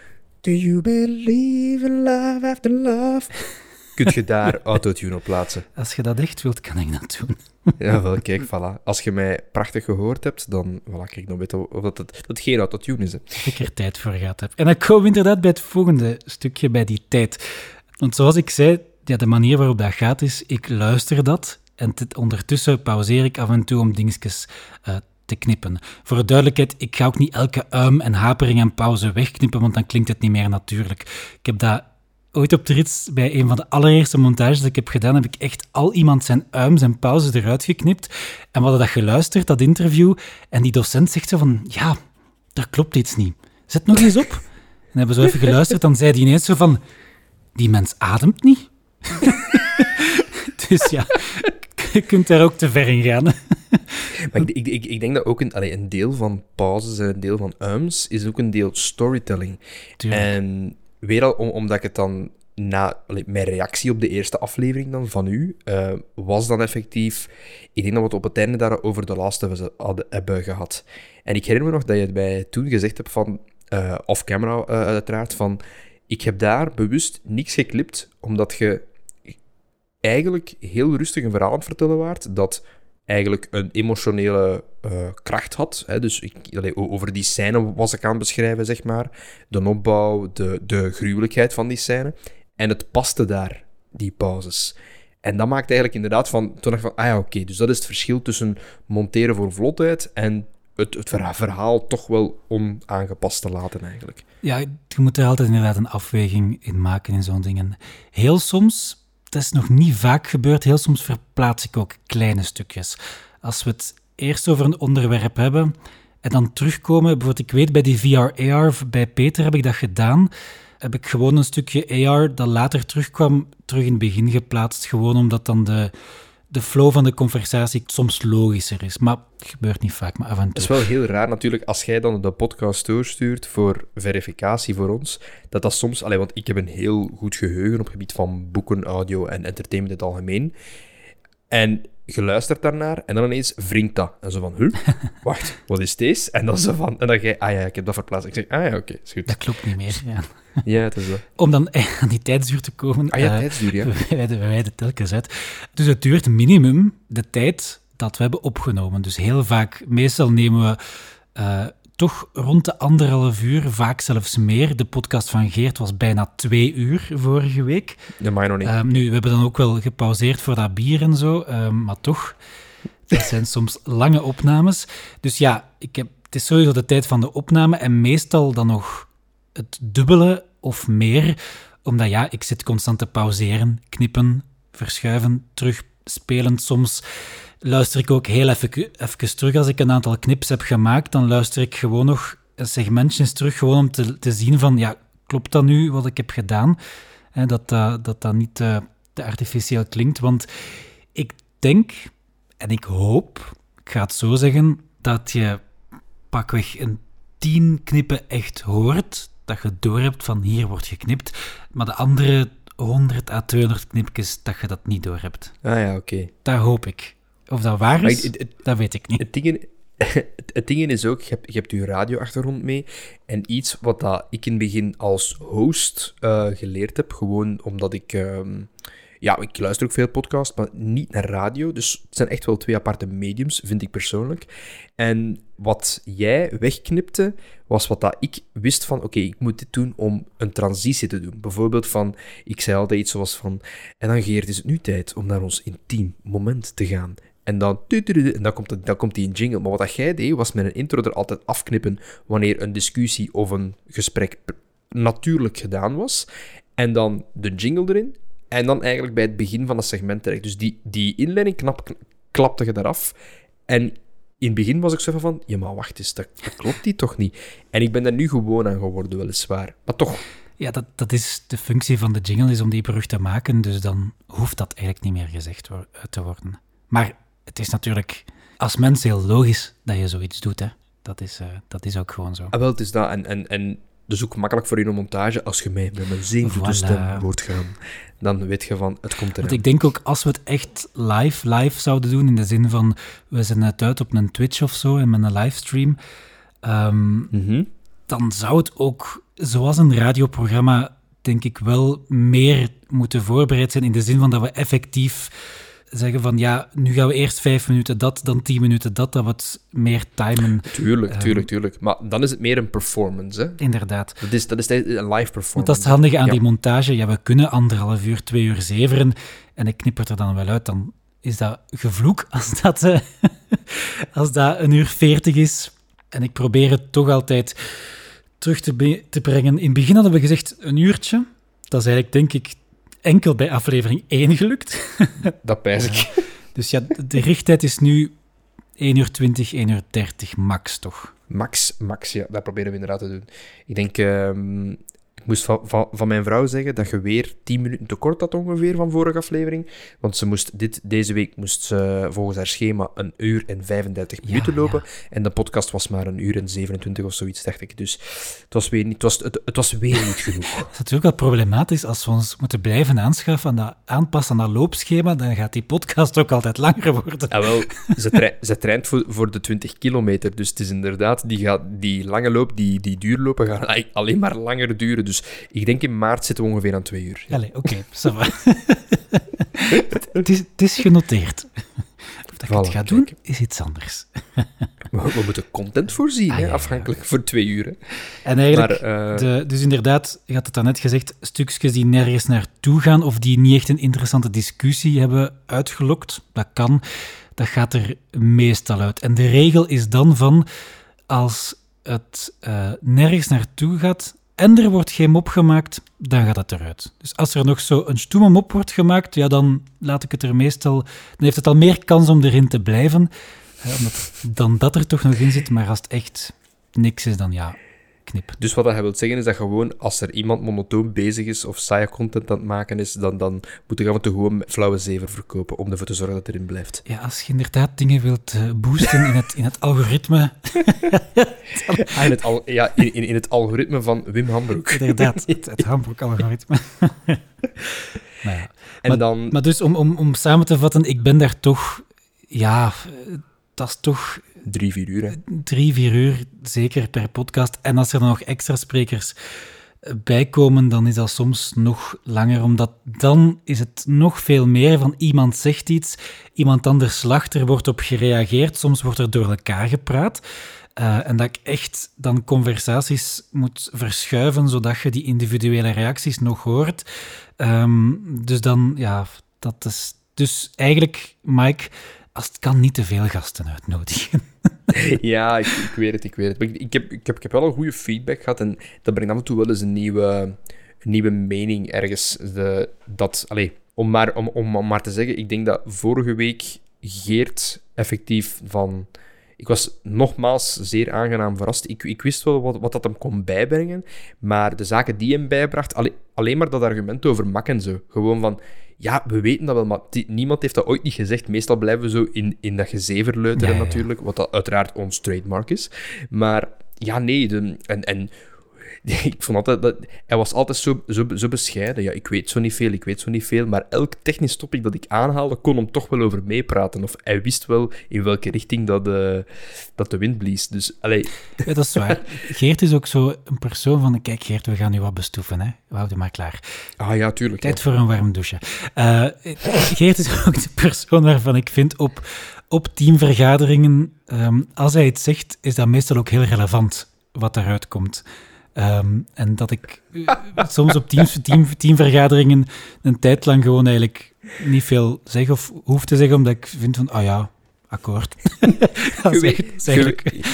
Do you believe in love after love? Kun je daar autotune op plaatsen? Als je dat echt wilt, kan ik dat doen. Ja, wel, kijk, voilà. Als je mij prachtig gehoord hebt, dan voilà, kijk, dan weet je of dat, het, dat geen autotune is. Hè. Dat ik er tijd voor gehad heb. En dan komen we inderdaad bij het volgende stukje, bij die tijd. Want zoals ik zei, ja, de manier waarop dat gaat is, ik luister dat en ondertussen pauzeer ik af en toe om dingetjes uh, te knippen. Voor de duidelijkheid, ik ga ook niet elke uim en hapering en pauze wegknippen, want dan klinkt het niet meer natuurlijk. Ik heb dat ooit op de rits, bij een van de allereerste montages die ik heb gedaan, heb ik echt al iemand zijn uims en pauzes eruit geknipt. En we hadden dat geluisterd, dat interview, en die docent zegt zo van, ja, daar klopt iets niet. Zet nog eens op. En hebben zo even geluisterd, dan zei hij ineens zo van, die mens ademt niet. dus ja, je kunt daar ook te ver in gaan. Maar ik, ik, ik, ik denk dat ook een, allee, een deel van pauzes en een deel van ums is ook een deel storytelling. Tuurlijk. En weer al om, omdat ik het dan na allee, mijn reactie op de eerste aflevering dan van u uh, was dan effectief. Ik denk dat we het op het einde daar over de laatste hadden hebben gehad. En ik herinner me nog dat je het bij toen gezegd hebt van uh, off camera uh, uiteraard van ik heb daar bewust niks geklipt omdat je eigenlijk heel rustig een verhaal aan het vertellen waart dat eigenlijk een emotionele uh, kracht had. Hè. Dus ik, over die scène was ik aan het beschrijven, zeg maar. De opbouw, de, de gruwelijkheid van die scène. En het paste daar, die pauzes. En dat maakt eigenlijk inderdaad van... Toen dacht van, ah ja, oké, dus dat is het verschil tussen monteren voor vlotheid en het, het verhaal toch wel onaangepast te laten, eigenlijk. Ja, je moet er altijd inderdaad een afweging in maken in zo'n dingen. Heel soms dat is nog niet vaak gebeurd. Heel soms verplaats ik ook kleine stukjes. Als we het eerst over een onderwerp hebben en dan terugkomen, bijvoorbeeld ik weet bij die VR-AR, bij Peter heb ik dat gedaan, heb ik gewoon een stukje AR dat later terugkwam, terug in het begin geplaatst, gewoon omdat dan de, de flow van de conversatie soms logischer is. Maar het gebeurt niet vaak, maar af en toe. Het is wel heel raar natuurlijk, als jij dan de podcast doorstuurt voor verificatie voor ons, dat dat soms... Allee, want ik heb een heel goed geheugen op het gebied van boeken, audio en entertainment in het algemeen. En je luistert daarnaar en dan ineens wringt dat. En zo van, huh? wacht, wat is deze? En dan zo van, en dan ga je, ah ja, ik heb dat verplaatst. Ik zeg, ah ja, oké, okay, is goed. Dat klopt niet meer, ja. Ja, het is dat. Om dan aan die tijdsduur te komen... Ah ja, uh, tijdsduur, ja. We wijden, we wijden telkens uit. Dus het duurt minimum de tijd dat we hebben opgenomen. Dus heel vaak, meestal nemen we uh, toch rond de anderhalf uur, vaak zelfs meer. De podcast van Geert was bijna twee uur vorige week. Mag je nog niet. Um, nu, we hebben dan ook wel gepauzeerd voor dat bier en zo, um, maar toch, dat zijn soms lange opnames. Dus ja, ik heb, het is sowieso de tijd van de opname en meestal dan nog het dubbele of meer, omdat ja, ik zit constant te pauzeren, knippen, verschuiven, terugspelen. Soms luister ik ook heel even, even terug. Als ik een aantal knips heb gemaakt, dan luister ik gewoon nog segmentjes terug, gewoon om te, te zien van, ja, klopt dat nu wat ik heb gedaan? Dat, uh, dat dat niet uh, te artificieel klinkt, want ik denk en ik hoop, ik ga het zo zeggen, dat je pakweg een tien knippen echt hoort, dat je doorhebt van hier wordt geknipt, maar de andere 100 à 200 knipjes, dat je dat niet doorhebt. Ah ja, oké. Okay. Dat hoop ik. Of dat waar is, het, dat weet ik niet. Het ding, het ding is ook, je hebt, je hebt je radioachtergrond mee. En iets wat dat ik in het begin als host uh, geleerd heb, gewoon omdat ik... Um, ja, ik luister ook veel podcasts, maar niet naar radio. Dus het zijn echt wel twee aparte mediums, vind ik persoonlijk. En wat jij wegknipte, was wat dat ik wist van... Oké, ik moet dit doen om een transitie te doen. Bijvoorbeeld van... Ik zei altijd iets zoals van... En dan, Geert, is het nu tijd om naar ons intiem moment te gaan. En dan, en dan, komt, dan komt die in jingle. Maar wat jij deed, was met een intro er altijd afknippen wanneer een discussie of een gesprek natuurlijk gedaan was. En dan de jingle erin. En dan eigenlijk bij het begin van het segment terecht. Dus die, die inleiding knap, klapte je eraf. En in het begin was ik zo van, ja maar wacht eens, dat, klopt die toch niet? En ik ben er nu gewoon aan geworden, weliswaar. Maar toch... Ja, dat, dat is de functie van de jingle, is om die brug te maken. Dus dan hoeft dat eigenlijk niet meer gezegd te worden. Maar het is natuurlijk als mens heel logisch dat je zoiets doet. Hè. Dat, is, uh, dat is ook gewoon zo. Ah, wel, het is dat. En, en, en dus ook makkelijk voor je montage. Als je mij met mijn voilà. stem hoort gaan, dan weet je van, het komt erin. Want ik denk ook, als we het echt live, live zouden doen, in de zin van, we zijn net uit op een Twitch of zo, en met een livestream, um, mm -hmm. dan zou het ook, zoals een radioprogramma, denk ik wel meer moeten voorbereid zijn, in de zin van dat we effectief zeggen van ja, nu gaan we eerst vijf minuten dat, dan tien minuten dat, dat we het meer timen. Tuurlijk, um, tuurlijk, tuurlijk. Maar dan is het meer een performance, hè? Inderdaad. Dat is, dat is een live performance. Want dat is het handige aan ja. die montage. Ja, we kunnen anderhalf uur, twee uur zeveren en ik knip het er dan wel uit. Dan is dat gevloek als dat, uh, als dat een uur veertig is. En ik probeer het toch altijd terug te, te brengen. In het begin hadden we gezegd een uurtje. Dat is eigenlijk, denk ik, enkel bij aflevering 1 gelukt. Dat pijs ik. Dus ja, de richttijd is nu 1 uur 20, 1 uur 30 max, toch? Max, max, ja. Dat proberen we inderdaad te doen. Ik denk, um, ik moest van, van, van, mijn vrouw zeggen dat je weer 10 minuten tekort had ongeveer van vorige aflevering. Want ze moest dit, deze week moest ze volgens haar schema een uur en 35 ja, minuten lopen. Ja. En de podcast was maar een uur en 27 of zoiets, dacht ik. Dus het was weer niet, het was, het, het was weer niet genoeg. Het is natuurlijk wel problematisch als we ons moeten blijven aanschaffen aan dat aanpassen aan dat loopschema. Dan gaat die podcast ook altijd langer worden. Ja, wel, ze, tra ze traint voor, voor de 20 kilometer. Dus het is inderdaad, die, gaat, die lange loop, die, die duurlopen gaan alleen maar langer duren. Dus dus ik denk in maart zitten we ongeveer aan twee uur. Ja. Oké. Okay, het, is, het is genoteerd. Of dat voilà, het gaat doen, is iets anders. we, we, moeten content voorzien, ah, hè, ja, afhankelijk ja. voor twee uur. Hè. En eigenlijk, maar, uh... de, dus inderdaad, je had het daarnet gezegd, stukjes die nergens naartoe gaan of die niet echt een interessante discussie hebben uitgelokt, dat kan, dat gaat er meestal uit. En de regel is dan van, als het uh, nergens naartoe gaat, en er wordt geen mop gemaakt, dan gaat het eruit. Dus als er nog zo een stoeme mop wordt gemaakt, ja, dan laat ik het er meestal... Dan heeft het al meer kans om erin te blijven, hè, omdat, dan dat er toch nog in zit. Maar als het echt niks is, dan ja, knip. Dus wat dat wil zeggen is dat gewoon als er iemand monotoon bezig is of saaie content aan het maken is, dan, dan moet je te gewoon flauwe zever verkopen om ervoor te zorgen dat het erin blijft. Ja, als je inderdaad dingen wilt uh, boosten in het, in het algoritme. ah, in, het al, ja, in, in, het algoritme van Wim Hambroek. Inderdaad, het, het Hambroek-algoritme. nou ja. En maar, dan... maar dus om, om, om samen te vatten, ik ben daar toch... Ja, dat is toch Drie, vier uur, hè? Drie, vier uur, zeker per podcast. En als er dan nog extra sprekers eh, bijkomen, dan is dat soms nog langer, omdat dan is het nog veel meer van iemand zegt iets, iemand anders lacht, er wordt op gereageerd, soms wordt er door elkaar gepraat. Uh, en dat ik echt dan conversaties moet verschuiven, zodat je die individuele reacties nog hoort. Um, dus dan, ja, dat is... Dus eigenlijk, Mike, als het kan, niet te veel gasten uitnodigen. ja, ik, weet het, ik weet het. ik, heb, ik, heb, ik heb wel een goede feedback gehad en dat brengt af en toe wel eens een nieuwe, een nieuwe mening ergens. De, dat, allez, om, maar, om, om, om maar te zeggen, ik denk dat vorige week Geert effectief van... Ik was nogmaals zeer aangenaam verrast. Ik, ik wist wel wat, wat dat hem kon bijbrengen, maar de zaken die hem bijbracht, alleen, alleen maar dat argument over mak en zo. Gewoon van, ja, we weten dat wel, maar niemand heeft dat ooit niet gezegd. Meestal blijven we zo in, in dat gezeverleuteren ja, ja. natuurlijk, wat dat uiteraard ons trademark is. Maar ja, nee, de, en, en ik vond altijd dat... Hij was altijd zo, zo, zo bescheiden. Ja, ik weet zo niet veel, ik weet zo niet veel. Maar elk technisch topic dat ik aanhaalde, kon hem toch wel over meepraten. Of hij wist wel in welke richting dat, de dat de wind blies. Dus, allee... Ja, dat is waar. Geert is ook zo een persoon van... Kijk, Geert, we gaan nu wat bestoeven, hè. We houden maar klaar. Ah ja, tuurlijk. Tijd voor een warm douche. Uh, Geert is ook de persoon waarvan ik vind op, op teamvergaderingen... Um, als hij het zegt, is dat meestal ook heel relevant wat eruit komt. Um, en dat ik uh, soms op teams, team, teamvergaderingen een tijd lang gewoon eigenlijk niet veel zeg of hoef te zeggen, omdat ik vind van, ah oh ja, akkoord. dat is eigenlijk...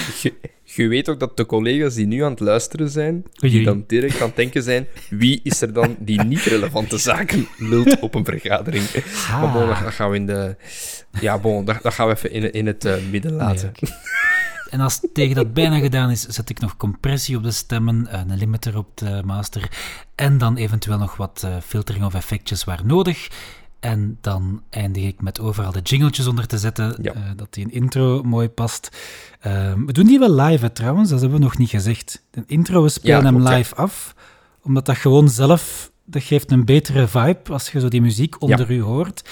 Je, weet ook dat de collega's die nu aan het luisteren zijn, die dan direct aan het denken zijn, wie is er dan die niet relevante zaken lult op een vergadering? Ah. Maar bon, dat, gaan we in de... Ja, bon, dat, dat gaan we even in, in het uh, midden laten. Nee, En als tegen dat bijna gedaan is, zet ik nog compressie op de stemmen, eh, een limiter op de master en dan eventueel nog wat uh, filtering of effectjes waar nodig. En dan eindig ik met overal de jingletjes onder te zetten, ja. uh, dat die een intro mooi past. Ehm, we doen die wel live trouwens, dat hebben we nog niet gezegd. De intro, we spelen ja, hem live af, omdat dat gewoon zelf, dat geeft een betere vibe als je zo die muziek onder u hoort.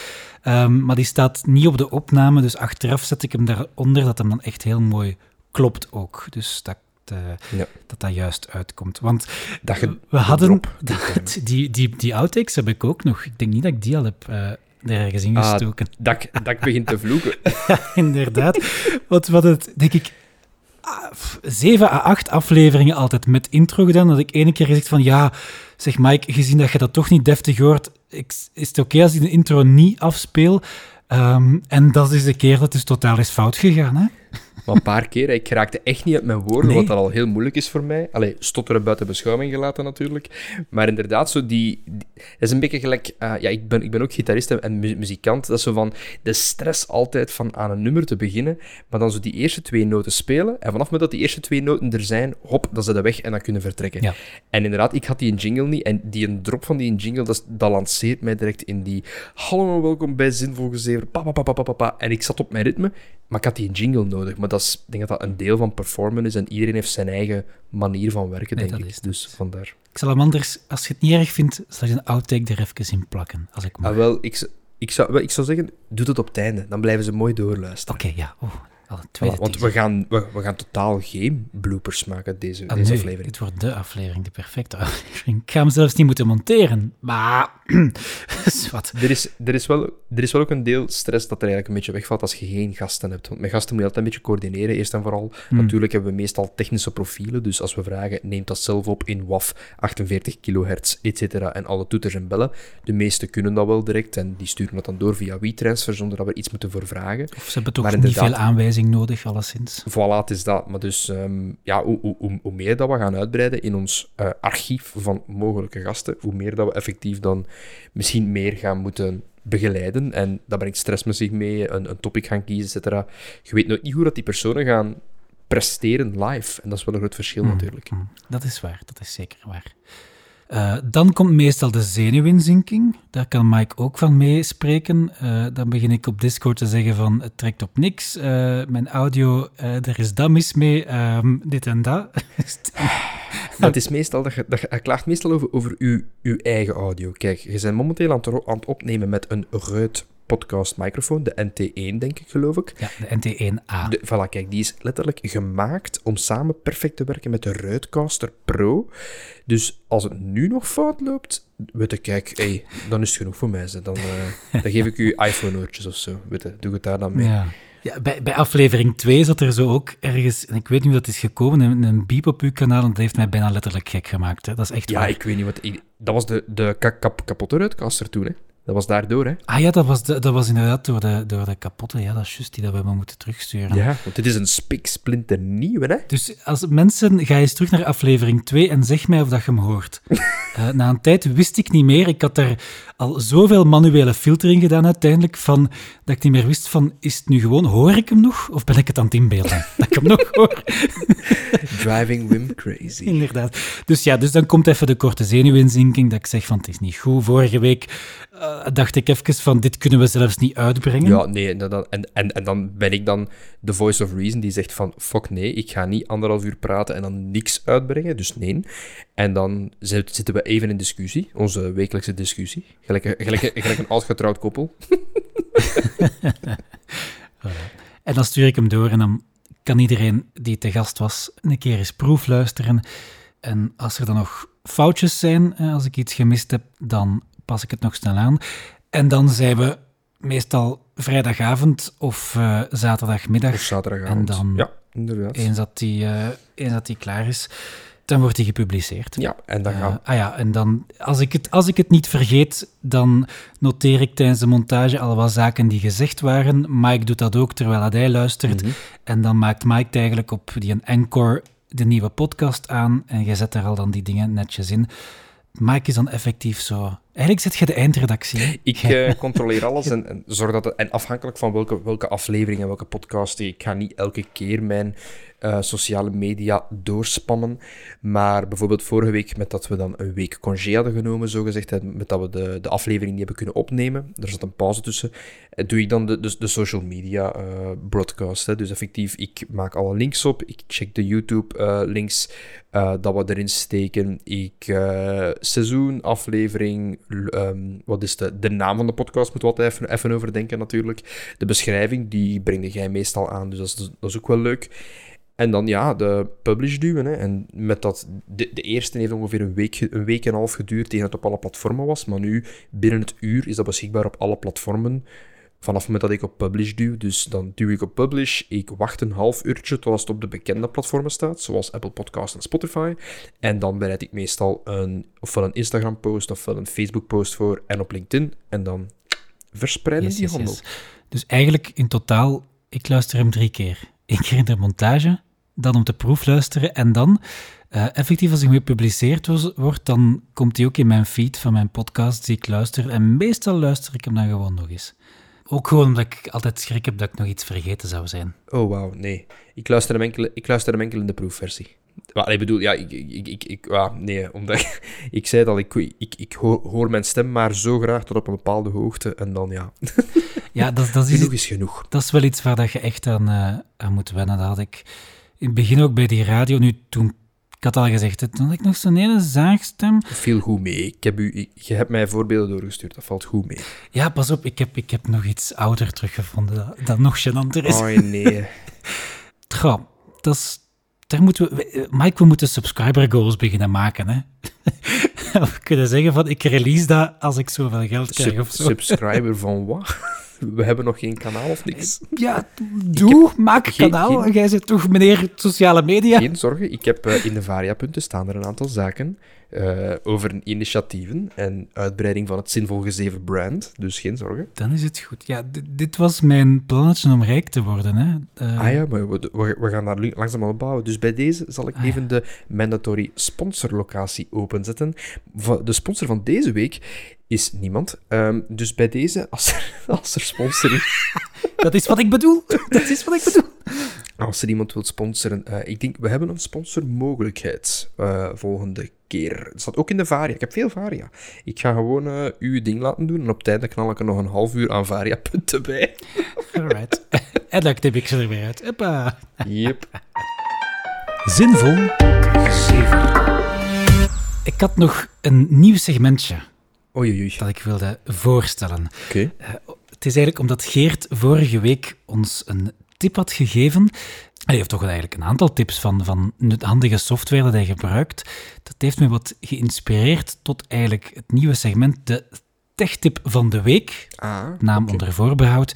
Um, maar die staat niet op de opname, dus achteraf zet ik hem daaronder, dat hem dan echt heel mooi klopt ook. Dus dat uh, ja. dat dat juist uitkomt. Want dat je we hadden dat, die, die, die outtakes heb ik ook nog. Ik denk niet dat ik die al heb uh, ergens ingestoken. Ah, dat, dat ik begin te vloeken. ja, inderdaad. Want wat het, denk ik, zeven à acht afleveringen altijd met intro gedaan. Dat ik ene keer gezegd van ja, zeg Mike, gezien dat je dat toch niet deftig hoort, is het oké als ik de intro niet afspeel? Um, en dat is de keer dat het totaal is fout gegaan. Hè? Maar een paar keer. Ik raakte echt niet uit mijn woorden, nee. wat al heel moeilijk is voor mij. Allee, stotteren buiten beschouwing gelaten natuurlijk. Maar inderdaad, zo die, die is een beetje gelijk... Uh, ja, ik ben, ik ben ook gitarist en mu muzikant. Dat is zo van de stress altijd van aan een nummer te beginnen, maar dan zo die eerste twee noten spelen. En vanaf dat die eerste twee noten er zijn, hop, dan ze de weg en dan kunnen vertrekken. Ja. En inderdaad, ik had die een jingle niet. En die een drop van die jingle, dat, dat lanceert mij direct in die... Hallo welkom bij Zinvol Gezever. Pa, pa, pa, pa, pa, pa. En ik zat op mijn ritme, maar ik had die een jingle nodig. Maar dat is, ik denk dat dat een deel van performen is en iedereen heeft zijn eigen manier van werken, nee, denk ik. Is, dus vandaar. Ik zal hem anders, als je het niet erg vindt, zal je een outtake er even in plakken, als ik mag. Ah, wel, ik, ik, zou, wel, ik zou zeggen, doe het op het einde. Dan blijven ze mooi doorluisteren. Oké, okay, ja. Oh, Voilà, want we gaan, we, we, gaan totaal geen bloopers maken deze, ah, deze nee, aflevering. Dit wordt de aflevering, de perfecte aflevering. Ik ga hem zelfs niet moeten monteren. Maar, wat. Er is, er, is wel, er is wel ook een deel stress dat er eigenlijk een beetje wegvalt als je geen gasten hebt. Want met gasten moet je altijd een beetje coördineren, eerst en vooral. Hmm. Natuurlijk hebben we meestal technische profielen, dus als we vragen, neemt dat zelf op in WAF, 48 kilohertz, etc. En alle toeters en bellen. De meeste kunnen dat wel direct en die sturen dat dan door via WeTransfer zonder dat we iets moeten voor vragen. Of ze hebben toch niet veel aanwijzingen nodig, alleszins. Voilà, het is dat. Maar dus, um, ja, hoe, hoe, hoe, meer dat we gaan uitbreiden in ons uh, archief van mogelijke gasten, hoe meer dat we effectief dan misschien meer gaan moeten begeleiden. En dat brengt stress met zich mee, een, een topic gaan kiezen, etc. Je weet nooit niet hoe dat die personen gaan presteren live. En dat is wel een groot verschil mm, natuurlijk. Mm, dat is waar, dat is zeker waar. Uh, dan komt meestal de zenuwinzinking. Daar kan Mike ook van meespreken. Uh, dan begin ik op Discord te zeggen van het trekt op niks. Uh, mijn audio, er is dat mis mee, um, dit en dat. dat is meestal, dat je, dat je klaagt meestal over, over uw, uw eigen audio. Kijk, je bent momenteel aan het, opnemen met een Rode podcast microfoon, de NT1 denk ik geloof ik. Ja, de NT1A. De, voilà, kijk, die is letterlijk gemaakt om samen perfect te werken met de Rodecaster Pro. Dus als het nu nog fout loopt, weet ik, kijk, hey, dan is het genoeg voor mij. Dan, uh, dan geef ik u iPhone-oortjes of zo. Weet je, doe het daar dan mee. Ja. Ja, bij, bij aflevering 2 zat er zo ook ergens, en ik weet niet hoe dat is gekomen, een, een beep op uw kanaal, en dat heeft mij bijna letterlijk gek gemaakt. Hè. Dat is echt Ja, waar. ik weet niet wat... Dat was de, de kap, kapotte Rodecaster toen, hè. Dat was daardoor, hè? Ah ja, dat was, de, dat was inderdaad door de, door de kapotte. Ja, dat is juist die dat we hebben moeten terugsturen. Ja, want dit is een spiksplinter nieuwe, hè? Dus als mensen, ga eens terug naar aflevering 2 en zeg mij of dat je hem hoort. Uh, na een tijd wist ik niet meer. Ik had er al zoveel manuele filtering gedaan uiteindelijk, van, dat ik niet meer wist van, is het nu gewoon, hoor ik hem nog? Of ben ik het aan het inbeelden? dat ik hem nog hoor. Driving Wim crazy. Inderdaad. Dus ja, dus dan komt even de korte zenuwinzinking, dat ik zeg van, het is niet goed. Vorige week uh, dacht ik even van, dit kunnen we zelfs niet uitbrengen. Ja, nee, en, dan, en, en, en dan ben ik dan de voice of reason die zegt van, fuck nee, ik ga niet anderhalf uur praten en dan niks uitbrengen, dus nee. En dan zitten we even in discussie, onze wekelijkse discussie. Gelijk, gelijk, gelijk een oud koppel. En dan stuur ik hem door en dan kan iedereen die te gast was een keer eens proef luisteren. En als er dan nog foutjes zijn, als ik iets gemist heb, dan pas ik het nog snel aan. En dan zijn we meestal vrijdagavond of uh, zaterdagmiddag. Of zaterdagavond. En dan, ja, inderdaad. Eens dat die, uh, eens dat die klaar is, dan wordt die gepubliceerd. Ja, en dan gaan uh, Ah ja, en dan, als ik, het, als ik het niet vergeet, dan noteer ik tijdens de montage al wat zaken die gezegd waren. Mike doet dat ook terwijl hij luistert. Mm -hmm. En dan maakt Mike het eigenlijk op die een Anchor de nieuwe podcast aan en je zet er al dan die dingen netjes in. Mike is dan effectief zo. Eigenlijk zet je de eindredactie. Ik uh, controleer alles en, en, zorg dat het, en afhankelijk van welke, welke aflevering en welke podcast, ik ga niet elke keer mijn uh, sociale media doorspammen. Maar bijvoorbeeld vorige week, met dat we dan een week congé hadden genomen, zogezegd, met dat we de, de aflevering niet hebben kunnen opnemen, er zat een pauze tussen, eh, doe ik dan de, de, de social media uh, broadcast. Hè. Dus effectief, ik maak alle links op, ik check de YouTube-links uh, dat we erin steken. Ik seizoen, aflevering, um, wat is de, de naam van de podcast, moet wat even, even overdenken natuurlijk. De beschrijving, die brengde jij meestal aan, dus dat is ook wel leuk. En dan ja, de publish duwen. Hè. En met dat, de, de eerste heeft ongeveer een week, een week en een half geduurd tegen het op alle platformen was. Maar nu, binnen het uur, is dat beschikbaar op alle platformen. Vanaf het moment dat ik op publish duw. Dus dan duw ik op publish. Ik wacht een half uurtje tot het op de bekende platformen staat. Zoals Apple Podcast en Spotify. En dan bereid ik meestal een, ofwel een Instagram post ofwel een Facebook post voor. En op LinkedIn. En dan verspreiden yes, die handel. Yes, Dus eigenlijk in totaal, ik luister hem drie keer. Eén keer in de montage dan om te proefluisteren. En dan, uh, effectief als hij gepubliceerd wordt, dan komt hij ook in mijn feed van mijn podcast die ik luister. En meestal luister ik hem dan gewoon nog eens. Ook gewoon omdat ik altijd schrik heb dat ik nog iets vergeten zou zijn. Oh, wauw, nee. Ik luister hem enkel, ik luister hem enkel in de proefversie. Maar ik bedoel, ja, ik, ik, ik, ik nee, omdat ik, ik zei dat ik, ik, ik hoor, mijn stem maar zo graag tot op een bepaalde hoogte en dan ja. Ja, dat, dat is, genoeg is genoeg. Dat is wel iets waar dat je echt aan, uh, aan moet wennen. Dat had ik in het begin ook bij die radio, nu toen ik had al gezegd, toen had ik nog zo'n hele zaagstem. Viel goed mee. Ik heb u, je hebt mij voorbeelden doorgestuurd, dat valt goed mee. Ja, pas op, ik heb, ik heb nog iets ouder teruggevonden dat, dat nog gênanter is. Oh nee. Trouw, dat is, daar moeten we, Mike, we moeten subscriber goals beginnen maken, hè. we kunnen zeggen van, ik release dat als ik zoveel geld krijg Sub, of zo. Subscriber van wat? We hebben nog geen kanaal of niks. Ja, doe, maak kanaal. Geen, Jij zit toch meneer sociale media? Geen zorgen, ik heb uh, in de Varia-punten staan er een aantal zaken uh, over initiatieven en uitbreiding van het zinvol gezeven brand. Dus geen zorgen. Dan is het goed. Ja, dit was mijn plannetje om rijk te worden. Hè. Uh... Ah ja, maar we, we, gaan daar langzaam aan bouwen. Dus bij deze zal ik ah, even ja. de mandatory sponsorlocatie openzetten. De sponsor van deze week is niemand. Um, dus bij deze, als er, als er sponsoring... Dat is wat ik bedoel. Dat is wat ik bedoel. Als er iemand wil sponsoren, uh, ik denk, we hebben een sponsormogelijkheid uh, volgende keer. Het staat ook in de Varia. Ik heb veel Varia. Ik ga gewoon uh, uw ding laten doen en op tijd knal ik er nog een half uur aan Varia-punten bij. Alright. en dan tip ik ze er weer uit. Hoppa. Yep. Zinvol. Zeven. Ik had nog een nieuw segmentje. Oei, oei. Dat ik wilde voorstellen. Oké. Okay. het is eigenlijk omdat Geert vorige week ons een tip had gegeven. Hij heeft toch eigenlijk een aantal tips van, van handige software dat hij gebruikt. Dat heeft me wat geïnspireerd tot eigenlijk het nieuwe segment, de tech-tip van de week. Ah, naam okay. onder voorbehoud.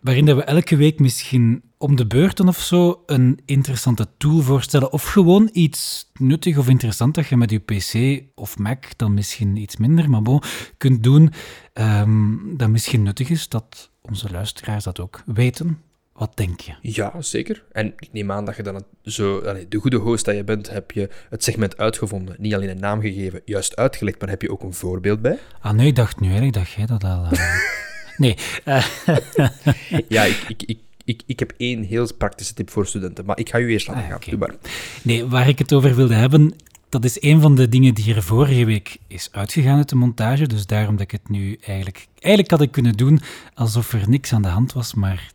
Waarin dat we elke week misschien om de beurten of zo een interessante tool voorstellen. Of gewoon iets nuttig of interessant dat je met je PC of Mac dan misschien iets minder, maar bon, kunt doen. Um, dat misschien nuttig is, dat onze luisteraars dat ook weten. Wat denk je? Ja, zeker. En ik neem aan dat je dan het zo, allee, de goede host dat je bent, heb je het segment uitgevonden. Niet alleen een naam gegeven, juist uitgelegd, maar heb je ook een voorbeeld bij? Ah, nee, ik dacht nu eigenlijk dat jij dat al... Uh... nee. Uh... ja, ik, ik, ik, ik, ik heb één heel praktische tip voor studenten, maar ik ga u eerst laten ah, gaan. Doe maar. Nee, waar ik het over wilde hebben, dat is een van de dingen die er vorige week is uitgegaan uit de montage. Dus daarom dat ik het nu eigenlijk... Eigenlijk had ik kunnen doen alsof er niks aan de hand was, maar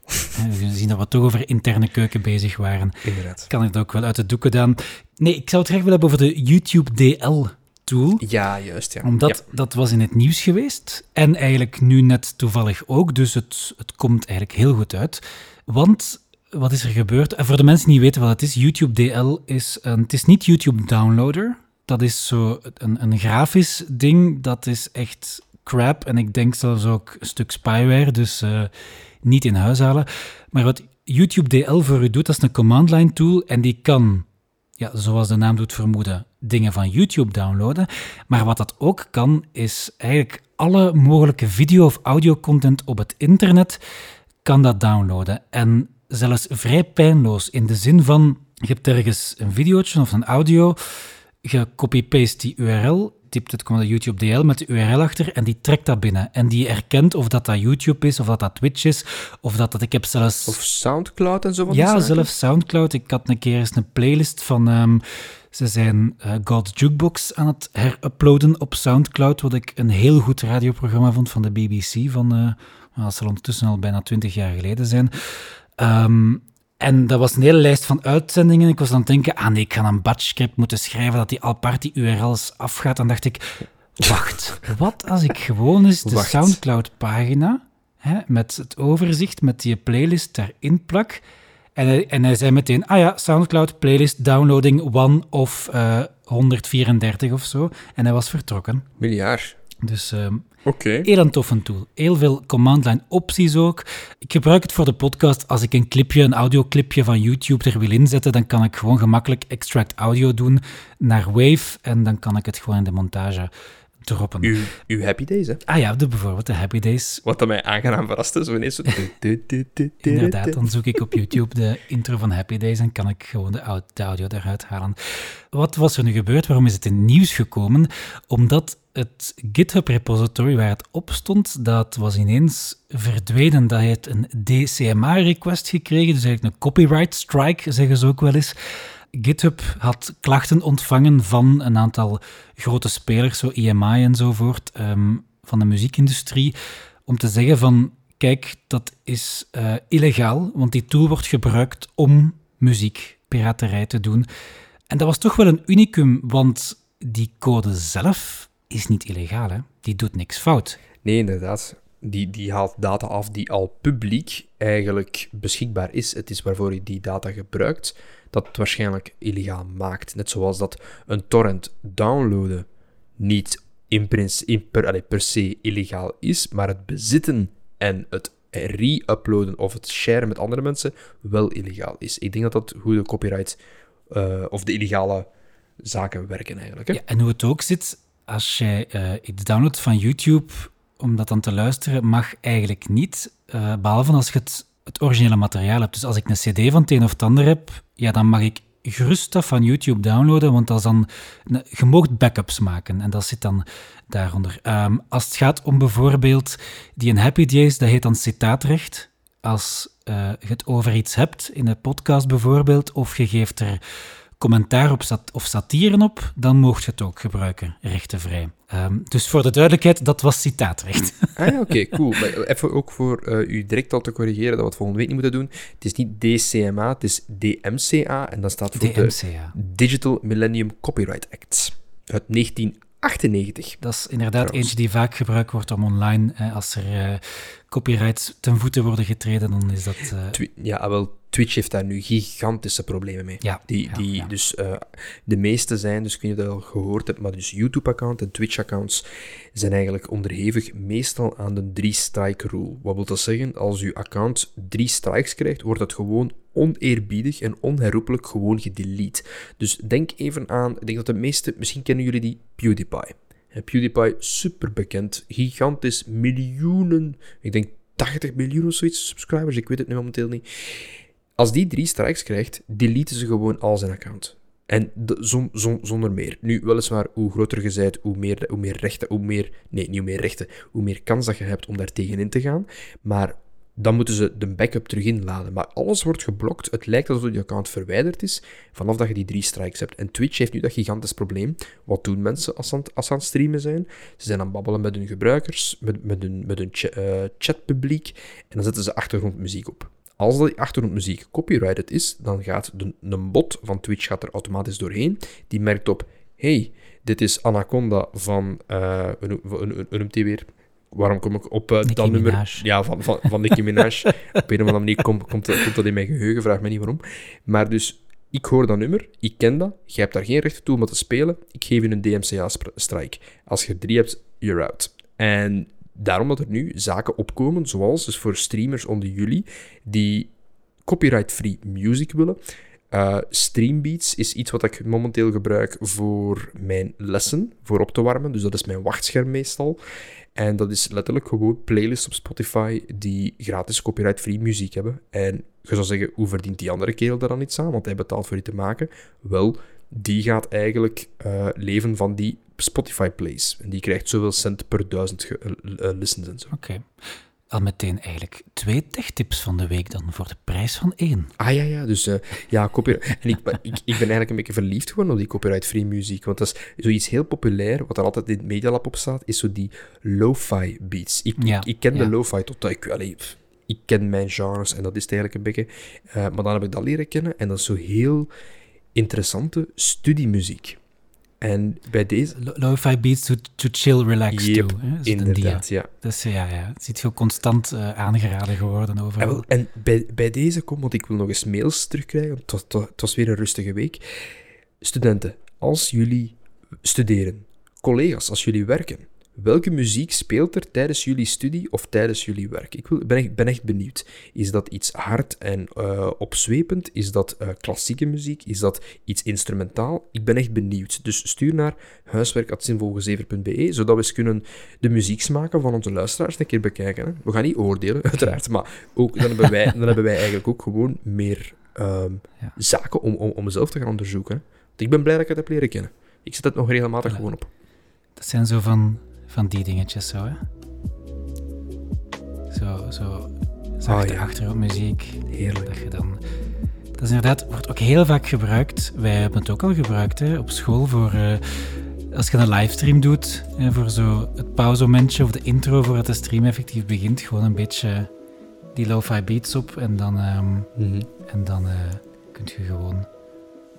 we zien dat we toch over interne keuken bezig waren. Inderdaad. Kan ik dat ook wel uit de doeken dan. Nee, ik zou het graag willen hebben over de YouTube DL tool. Ja, juist. Ja. Omdat dat was in het nieuws geweest. En eigenlijk nu net toevallig ook. Dus het, het komt eigenlijk heel goed uit. Want wat is er gebeurd? En voor de mensen die niet weten wat het is, YouTube DL is een, het is niet YouTube Downloader. Dat is zo een, een grafisch ding. Dat is echt crap. En ik denk zelfs ook een stuk spyware. Dus uh, niet in huis halen. Maar wat YouTube DL voor u doet, dat is een command line tool. En die kan, ja, zoals de naam doet vermoeden, dingen van YouTube downloaden. Maar wat dat ook kan, is eigenlijk alle mogelijke video- of audio-content op het internet kan dat downloaden. En zelfs vrij pijnloos. In de zin van, je hebt ergens een videootje of een audio, je copy-paste die URL, typt het gewoon YouTube DL met de URL achter en die trekt dat binnen. En die herkent of dat dat YouTube is, of dat dat Twitch is, of dat dat... Ik heb zelfs... Of Soundcloud en zo Ja, zelfs Soundcloud. Ik had een keer eens een playlist van... Um, ze zijn uh, God's Jukebox aan het heruploaden op Soundcloud, wat ik een heel goed radioprogramma vond van de BBC, van... Uh, dat zal ondertussen al bijna twintig jaar geleden zijn. Ehm, en dat was een hele lijst van uitzendingen. Ik was aan het denken, ah nee, ik ga een batch script moeten schrijven dat die apart die URL's afgaat. Dan dacht ik, wacht, wat als ik gewoon eens de Soundcloud-pagina met het overzicht, met die playlist daarin plak. En hij, en hij zei meteen, ah ja, Soundcloud playlist downloading one of uh, eh, 134 of zo. En hij was vertrokken. Miljard. Dus um, okay. heel een toffe tool. Heel veel command line opties ook. Ik gebruik het voor de podcast. Als ik een clipje, een audioclipje van YouTube er wil inzetten, dan kan ik gewoon gemakkelijk extract audio doen naar Wave en dan kan ik het gewoon in de montage droppen. Uw, uw Happy Days, hè? Ah ja, de, bijvoorbeeld de Happy Days. Wat dat mij aangenaam verraste, zo ineens zo... Inderdaad, dan zoek ik op YouTube de intro van Happy Days en kan ik gewoon de, audio eruit halen. Wat was er nu gebeurd? Waarom is het in nieuws gekomen? Omdat het GitHub-repository waar het op stond, dat was ineens verdwenen. Dat heeft een DCMA-request gekregen, dus eigenlijk een copyright strike, zeggen ze ook wel eens. GitHub had klachten ontvangen van een aantal grote spelers, zo EMI enzovoort, um, van de muziekindustrie, om te zeggen van, kijk, dat is uh, illegaal, want die tool wordt gebruikt om muziekpiraterij te doen. En dat was toch wel een unicum, want die code zelf is niet illegaal, hè? Die doet niks fout. Nee, inderdaad. Die, die haalt data af die al publiek eigenlijk beschikbaar is. Het is waarvoor je die data gebruikt dat het waarschijnlijk illegaal maakt. Net zoals dat een torrent downloaden niet in, in per, allez, per se illegaal is, maar het bezitten en het re-uploaden of het sharen met andere mensen wel illegaal is. Ik denk dat dat hoe de copyright uh, of de illegale zaken werken eigenlijk. Hè? Ja, en hoe het ook zit, als jij uh, iets downloadt van YouTube om dat dan te luisteren, mag eigenlijk niet, uh, behalve als je het het originele materiaal heb. Dus als ik een cd van het een of het ander heb, ja, dan mag ik gerust dat van YouTube downloaden, want dat is dan... Je mag backups maken en dat zit dan daaronder. Ehm, als het gaat om bijvoorbeeld die een Happy Days, dat heet dan citaatrecht. Als uh, je het over iets hebt, in een podcast bijvoorbeeld, of je geeft er commentaar op sat of satire op, dan mocht je het ook gebruiken, rechtenvrij. Um, dus voor de duidelijkheid, dat was citaatrecht. Ah ja, oké, cool. Maar even ook voor uh, u direct al te corrigeren, dat we het volgende week niet moeten doen. Het is niet DCMA, het is DMCA, en dat staat voor DMCA. de Digital Millennium Copyright Act uit 1998. Dat is inderdaad eentje die vaak gebruikt wordt om online, als er uh, copyrights ten voeten worden getreden, dan is dat... Uh... Ja, wel, Twitch heeft daar nu gigantische problemen mee. Ja, die, die, Dus uh, de meeste zijn, dus kun je dat al gehoord hebben, maar dus YouTube-account en Twitch-accounts zijn eigenlijk onderhevig meestal aan de drie-strike rule. Wat wil dat zeggen? Als uw account drie strikes krijgt, wordt dat gewoon oneerbiedig en onherroepelijk gewoon gedelete. Dus denk even aan, ik denk dat de meeste, misschien kennen jullie die PewDiePie. PewDiePie, super bekend, gigantisch, miljoenen, ik denk 80 miljoen of zoiets subscribers, ik weet het nu momenteel niet. Als die drie strikes krijgt, deleten ze gewoon al zijn account. En zonder meer. Nu, weliswaar, hoe groter je bent, hoe meer, hoe meer rechten, hoe meer... Nee, niet hoe meer rechten, hoe meer kans dat je hebt om daar tegenin te gaan. Maar dan moeten ze de backup terug inladen. Maar alles wordt geblokt. Het lijkt alsof je account verwijderd is vanaf dat je die drie strikes hebt. En Twitch heeft nu dat gigantisch probleem. Wat doen mensen als ze aan, als aan het streamen zijn? Ze zijn aan het babbelen met hun gebruikers, met, met hun, met hun uh, chatpubliek. En dan zetten ze achtergrondmuziek op. Als die achtergrondmuziek copyrighted is, dan gaat de, bot van Twitch gaat er automatisch doorheen. Die merkt op, hey, dit is Anaconda van, uh, hoe noemt hij weer? waarom kom ik op uh, dat nummer? Ja, van, van, van Nicki Minaj. op een of andere manier komt, komt, komt dat in mijn geheugen, vraag me niet waarom. Maar dus, ik hoor dat nummer, ik ken dat, jij hebt daar geen recht toe om dat te spelen, ik geef je een DMCA-strike. Als je drie hebt, you're out. En daarom dat er nu zaken opkomen, zoals dus voor streamers onder jullie, die copyright-free music willen. Uh, Streambeats is iets wat ik momenteel gebruik voor mijn lessen, voor op te warmen. Dus dat is mijn wachtscherm meestal. En dat is letterlijk gewoon playlists op Spotify die gratis copyright-free muziek hebben. En je zou zeggen, hoe verdient die andere kerel daar dan iets aan? Want hij betaalt voor die te maken. Wel, die gaat eigenlijk uh, leven van die Spotify plays. En die krijgt zoveel cent per duizend uh, listens en zo. Oké al meteen eigenlijk twee techtips van de week dan, voor de prijs van één. Ah ja, ja, dus uh, ja, copyright. En ik, ik, ik, ben eigenlijk een beetje verliefd geworden op die copyright-free muziek, want dat is zoiets heel populair, wat er altijd in het Medialab op staat, is zo die lo-fi beats. Ik, ik, ik, ken de lo-fi tot ik, allee, ik ken mijn genres en dat is het eigenlijk een beetje, uh, maar dan heb ik dat leren kennen en dat is zo heel interessante studiemuziek. En bij deze... Lo-fi beats to, to chill, relax yep, to. Hè? inderdaad, ja. Dus ja, ja, het is veel constant uh, aangeraden geworden overal. En, en bij, bij deze kom, want ik wil nog eens mails terugkrijgen, het was, het was weer een rustige week. Studenten, als jullie studeren, collega's, als jullie werken, Welke muziek speelt er tijdens jullie studie of tijdens jullie werk? Ik wil, ben, echt, ben echt benieuwd. Is dat iets hard en uh, opzwepend? Is dat uh, klassieke muziek? Is dat iets instrumentaal? Ik ben echt benieuwd. Dus stuur naar huiswerk.zinvolgezever.be, zodat we eens kunnen de muzieksmaken van onze luisteraars een keer bekijken. Hè? We gaan niet oordelen, uiteraard, maar ook, dan, hebben wij, dan hebben wij eigenlijk ook gewoon meer um, ja. zaken om, om, om zelf te gaan onderzoeken. Want ik ben blij dat ik het heb leren kennen. Ik zet het nog regelmatig gewoon op. Dat zijn zo van van die dingetjes zo, hè. Zo, zo zachte oh, ja. achtergrondmuziek. Heerlijk. Dat je dan... Dat is inderdaad, wordt ook heel vaak gebruikt. Wij hebben het ook al gebruikt hè, op school voor... Uh, als je een livestream doet, hè, voor zo het pauzemomentje of de intro voordat de stream effectief begint, gewoon een beetje die lo-fi beats op en dan, um, mm -hmm. en dan uh, kunt je gewoon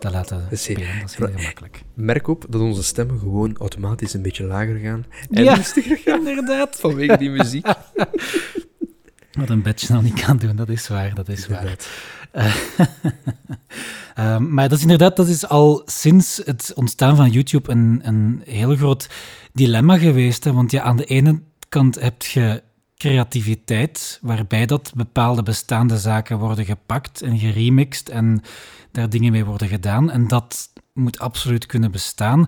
dat laten spelen. Dat is heel gemakkelijk. Merk op dat onze stemmen gewoon automatisch een beetje lager gaan. En ja, rustiger gaan. inderdaad. Vanwege die muziek. Wat een badge nou niet kan doen, dat is waar. Dat is waar. Uh, maar dat is inderdaad, dat is al sinds het ontstaan van YouTube een, een heel groot dilemma geweest. Hè? Want ja, aan de ene kant heb je creativiteit, waarbij dat bepaalde bestaande zaken worden gepakt en geremixed en daar dingen mee worden gedaan. En dat moet absoluut kunnen bestaan.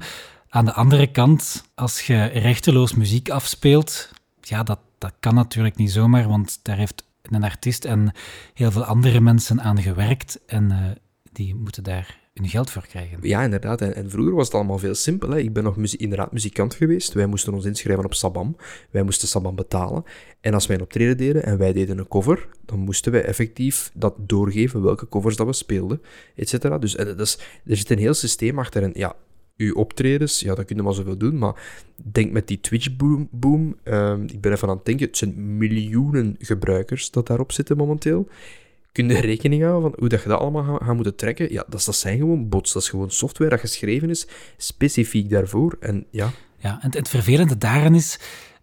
Aan de andere kant, als je rechteloos muziek afspeelt, ja, dat, dat kan natuurlijk niet zomaar, want daar heeft een artiest en heel veel andere mensen aan gewerkt en uh, die moeten daar hun geld voor krijgen. Ja, inderdaad. En, en vroeger was het allemaal veel simpeler. Ik ben nog muzie inderdaad muzikant geweest. Wij moesten ons inschrijven op Sabam. Wij moesten Sabam betalen. En als wij een optreden deden en wij deden een cover, dan moesten wij effectief dat doorgeven, welke covers dat we speelden, et cetera. Dus is, er zit een heel systeem achter. En ja, uw optredens, ja, dat kun je maar zoveel doen, maar denk met die Twitch-boom, boom, ehm, ik ben even aan het denken, het zijn miljoenen gebruikers dat daarop zitten momenteel kun je rekening houden van hoe dat je dat allemaal gaat, moeten trekken. Ja, dat, zijn gewoon bots. Dat is gewoon software dat geschreven is specifiek daarvoor. En ja. Ja, en het vervelende daarin is.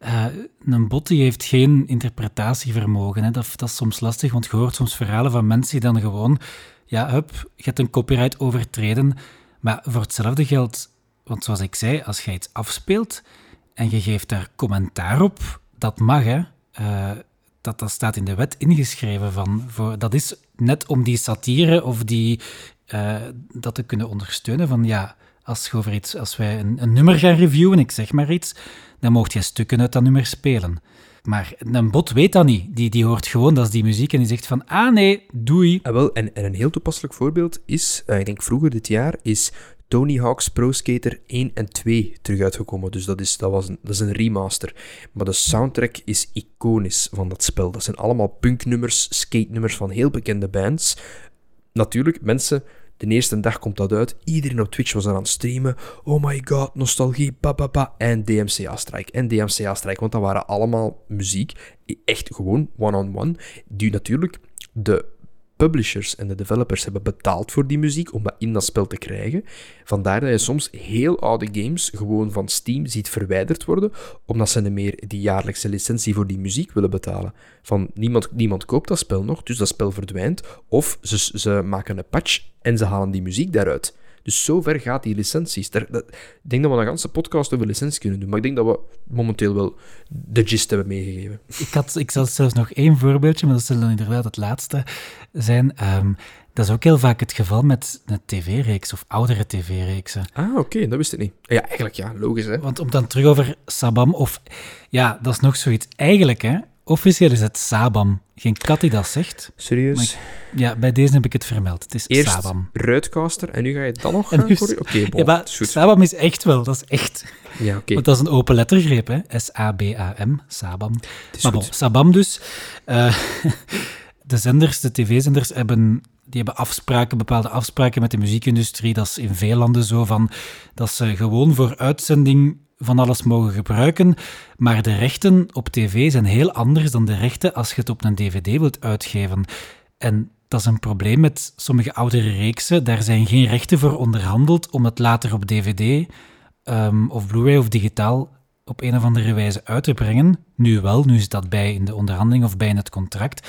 Uh, een bot die heeft geen interpretatievermogen. Hè. Dat, is soms lastig, want je hoort soms verhalen van mensen die dan gewoon... Ja, hup, je hebt een copyright overtreden. Maar voor hetzelfde geldt... Want zoals ik zei, als je iets afspeelt en je geeft daar commentaar op, dat mag, hè. Uh, dat, dat staat in de wet ingeschreven. Van, voor, dat is net om die satire of die, uh, dat te kunnen ondersteunen. Van ja, als, over iets, als wij een, een, nummer gaan reviewen, ik zeg maar iets, dan mocht je stukken uit dat nummer spelen. Maar een bot weet dat niet. Die, die hoort gewoon, dat is die muziek, en die zegt van, ah nee, doei. Ah, wel, en, en een heel toepasselijk voorbeeld is, uh, ik denk vroeger dit jaar, is Tony Hawk's Pro Skater 1 en 2 terug uitgekomen. Dus dat is, dat was een, dat is een remaster. Maar de soundtrack is iconisch van dat spel. Dat zijn allemaal punknummers, skate-nummers van heel bekende bands. Natuurlijk, mensen de eerste dag komt dat uit. Iedereen op Twitch was aan het streamen. Oh my god, nostalgie, pa, En DMCA-strike. En DMCA-strike, want dat waren allemaal muziek. Echt gewoon one-on-one. die natuurlijk de publishers en de developers hebben betaald voor die muziek om dat in dat spel te krijgen. Vandaar dat je soms heel oude games gewoon van Steam ziet verwijderd worden, omdat ze niet meer die jaarlijkse licentie voor die muziek willen betalen. Van niemand, niemand koopt dat spel nog, dus dat spel verdwijnt. Of ze, ze maken een patch en ze halen die muziek daaruit. Dus zover gaat die licenties. ik denk dat we een ganse podcast over licenties kunnen doen, maar ik denk dat we momenteel wel de gist hebben meegegeven. Ik, had, ik zal zelfs nog één voorbeeldje, maar dat zal dan inderdaad het laatste zijn. Ehm, dat is ook heel vaak het geval met een tv-reeks of oudere tv-reeksen. Ah, oké, dat wist ik niet. Ja, eigenlijk ja, logisch hè. Want om dan terug over Sabam of... Ja, dat is nog zoiets. Eigenlijk, hè, Officieel is het Sabam. Geen kat die dat zegt. Serieus? ja, bij deze heb ik het vermeld. Het is Eerst Sabam. Ruitcaster en nu ga je dan nog gaan voor Oké, okay, ja, Sabam is echt wel, dat is echt. Ja, oké. Want dat is een open lettergreep, hè. S-A-B-A-M, Sabam. Maar bon, Sabam dus. Uh, de zenders, de tv-zenders, hebben die hebben afspraken, bepaalde afspraken met de muziekindustrie. Dat is in veel landen zo van dat ze gewoon voor uitzending van alles mogen gebruiken, maar de rechten op tv zijn heel anders dan de rechten als je het op een dvd wilt uitgeven. En dat is een probleem met sommige oudere reeksen. Daar zijn geen rechten voor onderhandeld om het later op dvd ehm, of Blu-ray of digitaal op een of andere wijze uit te brengen. Nu wel, nu is dat bij in de onderhandeling of bij in het contract.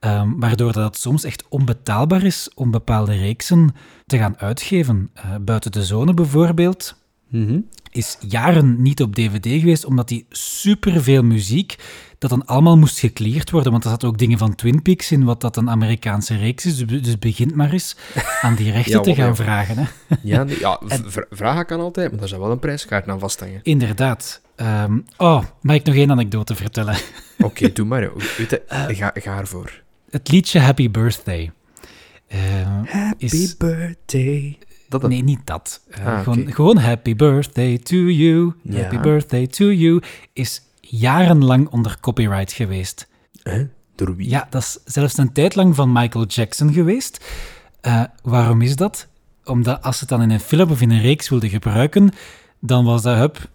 Um, waardoor dat soms echt onbetaalbaar is om bepaalde reeksen te gaan uitgeven. Uh, buiten de zone bijvoorbeeld. Mm is jaren niet op DVD geweest, omdat die superveel muziek, dat dan allemaal moest gecleared worden. Want er zat ook dingen van Twin Peaks in, wat dat een Amerikaanse reeks is. Dus, dus begint maar eens aan die rechten te gaan vragen. Hè. Ja, ja vragen kan altijd, maar daar zou wel een prijskaart aan vasthangen. Inderdaad. Um, oh, mag ik nog één anekdote vertellen? Oké, doe maar. Uh, ga, ga ervoor. Het liedje Happy Birthday. Uh, Happy Birthday dat Nee, niet dat. Uh, ah, gewoon, gewoon, Happy Birthday to You, Happy Birthday to You, is jarenlang onder copyright geweest. Eh? Door wie? Ja, dat is zelfs een tijd lang van Michael Jackson geweest. Uh, waarom is dat? Omdat als ze het dan in een film of in een reeks wilden gebruiken, dan was dat, hup,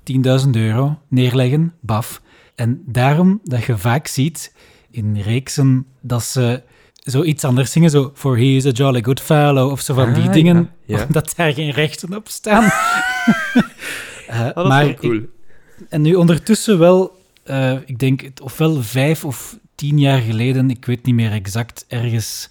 10.000 euro, neerleggen, baf. En daarom dat je vaak ziet in reeksen dat ze zoiets anders zingen, zo For he is a jolly good fellow, of zo van die ah, dingen, ja, omdat daar geen rechten op staan. uh, dat maar cool. en nu ondertussen wel, uh, ik denk ofwel vijf of tien jaar geleden, ik weet niet meer exact, ergens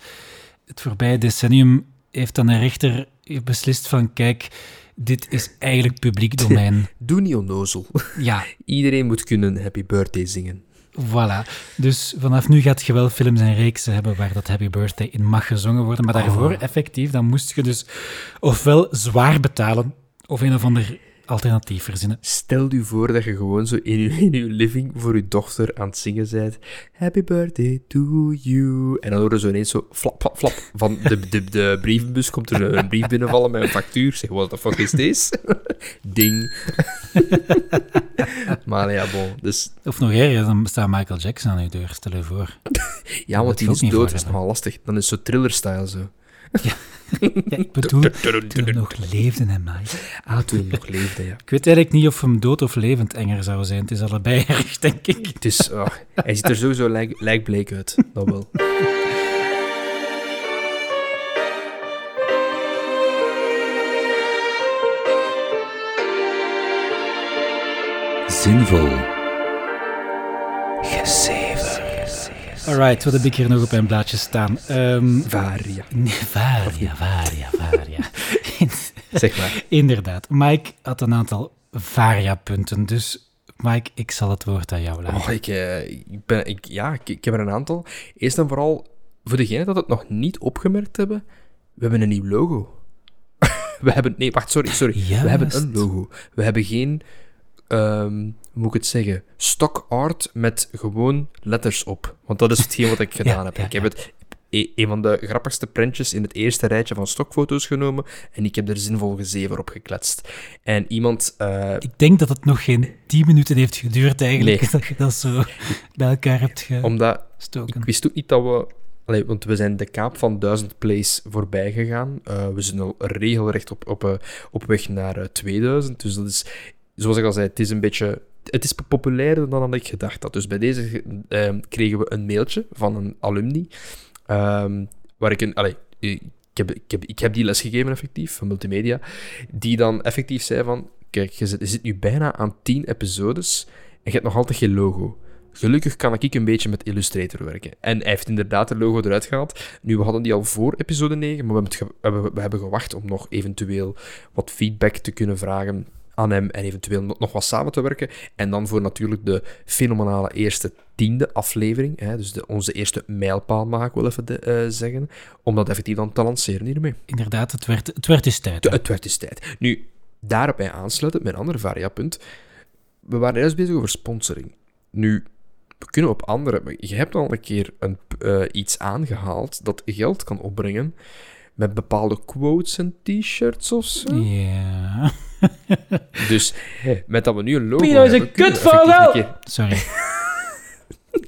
het voorbije decennium, heeft dan een rechter beslist van, kijk, dit is eigenlijk publiek domein. Doe niet onnozel. Ja. Iedereen moet kunnen Happy Birthday zingen. Voilà. Dus vanaf nu gaat je wel films en reeksen hebben waar dat Happy Birthday in mag gezongen worden. Maar daarvoor, oh. effectief, dan moest je dus ofwel zwaar betalen, of een of ander alternatief verzinnen. Stel je voor dat je gewoon zo in je, in je living voor je dochter aan het zingen bent. Happy birthday to you. En dan horen zo ineens zo flap, flap, flap. Van de, de, de brievenbus komt er een brief binnenvallen met een factuur. Zeg, wat de fuck is deze? Ding. maar ja, bon. Dus... Of nog erger, dan staat Michael Jackson aan je deur, stel je voor. ja, want die is dood, dat is nogal lastig. Dan is het zo thriller-style zo. Ja. ja, ik bedoel, toen hij nog leefde, hè, Mike. Ah, toen hij nog leefde, ja. Ik weet eigenlijk niet of hem dood of levend enger zou zijn. Het is allebei erg, denk ik. Het is, oh, hij ziet er sowieso lijk, lijkbleek uit, dat wel. Zinvol. Alright, wat heb ik hier nog op mijn blaadje staan? Um, varia. Varia, varia, varia. zeg maar. Inderdaad. Mike had een aantal varia-punten, dus Mike, ik zal het woord aan jou laten. Oh, ik, uh, ik ben, ik, ja, ik, ik, heb er een aantal. Eerst en vooral, voor degenen dat het nog niet opgemerkt hebben, we hebben een nieuw logo. we hebben, nee, wacht, sorry, sorry. We hebben een logo. We hebben geen um, hoe moet ik het zeggen, stock art met gewoon letters op. Want dat is hetgeen wat ik gedaan Ja, heb. ja, ik heb ja. het e- een van de grappigste prentjes in het eerste rijtje van stokfoto's genomen en ik heb er zinvol gezever op gekletst. En iemand... eh, Ik denk dat het nog geen tien minuten heeft geduurd eigenlijk, Nee. dat je dat zo bij elkaar hebt omdat gestoken. Ik wist ook niet dat we... Allee, want we zijn de kaap van 1000 plays voorbij gegaan. Eh, we zijn al regelrecht op, op, eh, op weg naar eh, 2000. Dus dat is, zoals ik al zei, het is een beetje... Het is populairder dan dat ik gedacht had. Dus bij deze eh, kregen we een mailtje van een alumni. ehm, waar ik een... Ik heb, ik, heb, ik heb die les gegeven, effectief, van multimedia. Die dan effectief zei van... Kijk, je zit, nu bijna aan 10 episodes en je hebt nog altijd geen logo. Gelukkig kan ik een beetje met Illustrator werken. En hij heeft inderdaad de logo eruit gehaald. Nu, we hadden die al voor episode 9, maar het we hebben gewacht om nog eventueel wat feedback te kunnen vragen aan hem en eventueel nog wat samen te werken. En dan voor natuurlijk de fenomenale eerste tiende aflevering, hè, dus de, onze eerste mijlpaal mag ik wel even de- eh, zeggen, om dat effectief dan te lanceren hiermee. Inderdaad, het werd, het werd dus tijd. Hè. het werd dus tijd. Nu, daarop bij aansluiten, mijn andere variapunt. We waren juist bezig over sponsoring. Nu, we kunnen op andere... Je hebt al een keer een, eh, iets aangehaald dat geld kan opbrengen met bepaalde quotes en t-shirts of zo. Ja. Dus met dat we nu een logo Pino is een kutvogel! Sorry.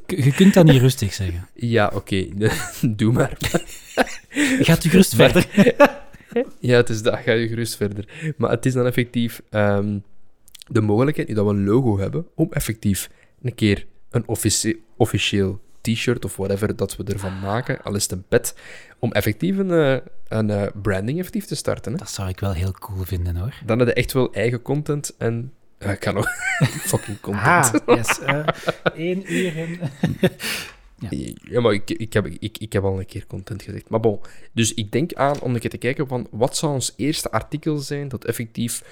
Je kunt dat niet rustig zeggen. Ja, oké. Doe maar. Gaat u gerust Maar- verder. Ja, het is dat. Ga je gerust verder. Maar het is dan effectief ehm, de mogelijkheid nu dat we een logo hebben om effectief een keer een officie- officieel t-shirt of whatever dat we ervan maken, al is het een pet, om effectief een, eh, een eh, branding effectief te starten. Hè. Dat zou ik wel heel cool vinden, hoor. Dan heb je echt wel eigen content en... Ja, ik kan nog... fucking content. Ah, yes. Uur en... Ja, maar ik, ik, heb, ik, ik heb al een keer content gezegd. Maar bon, dus ik denk aan om een keer te kijken van wat zou ons eerste artikel zijn dat effectief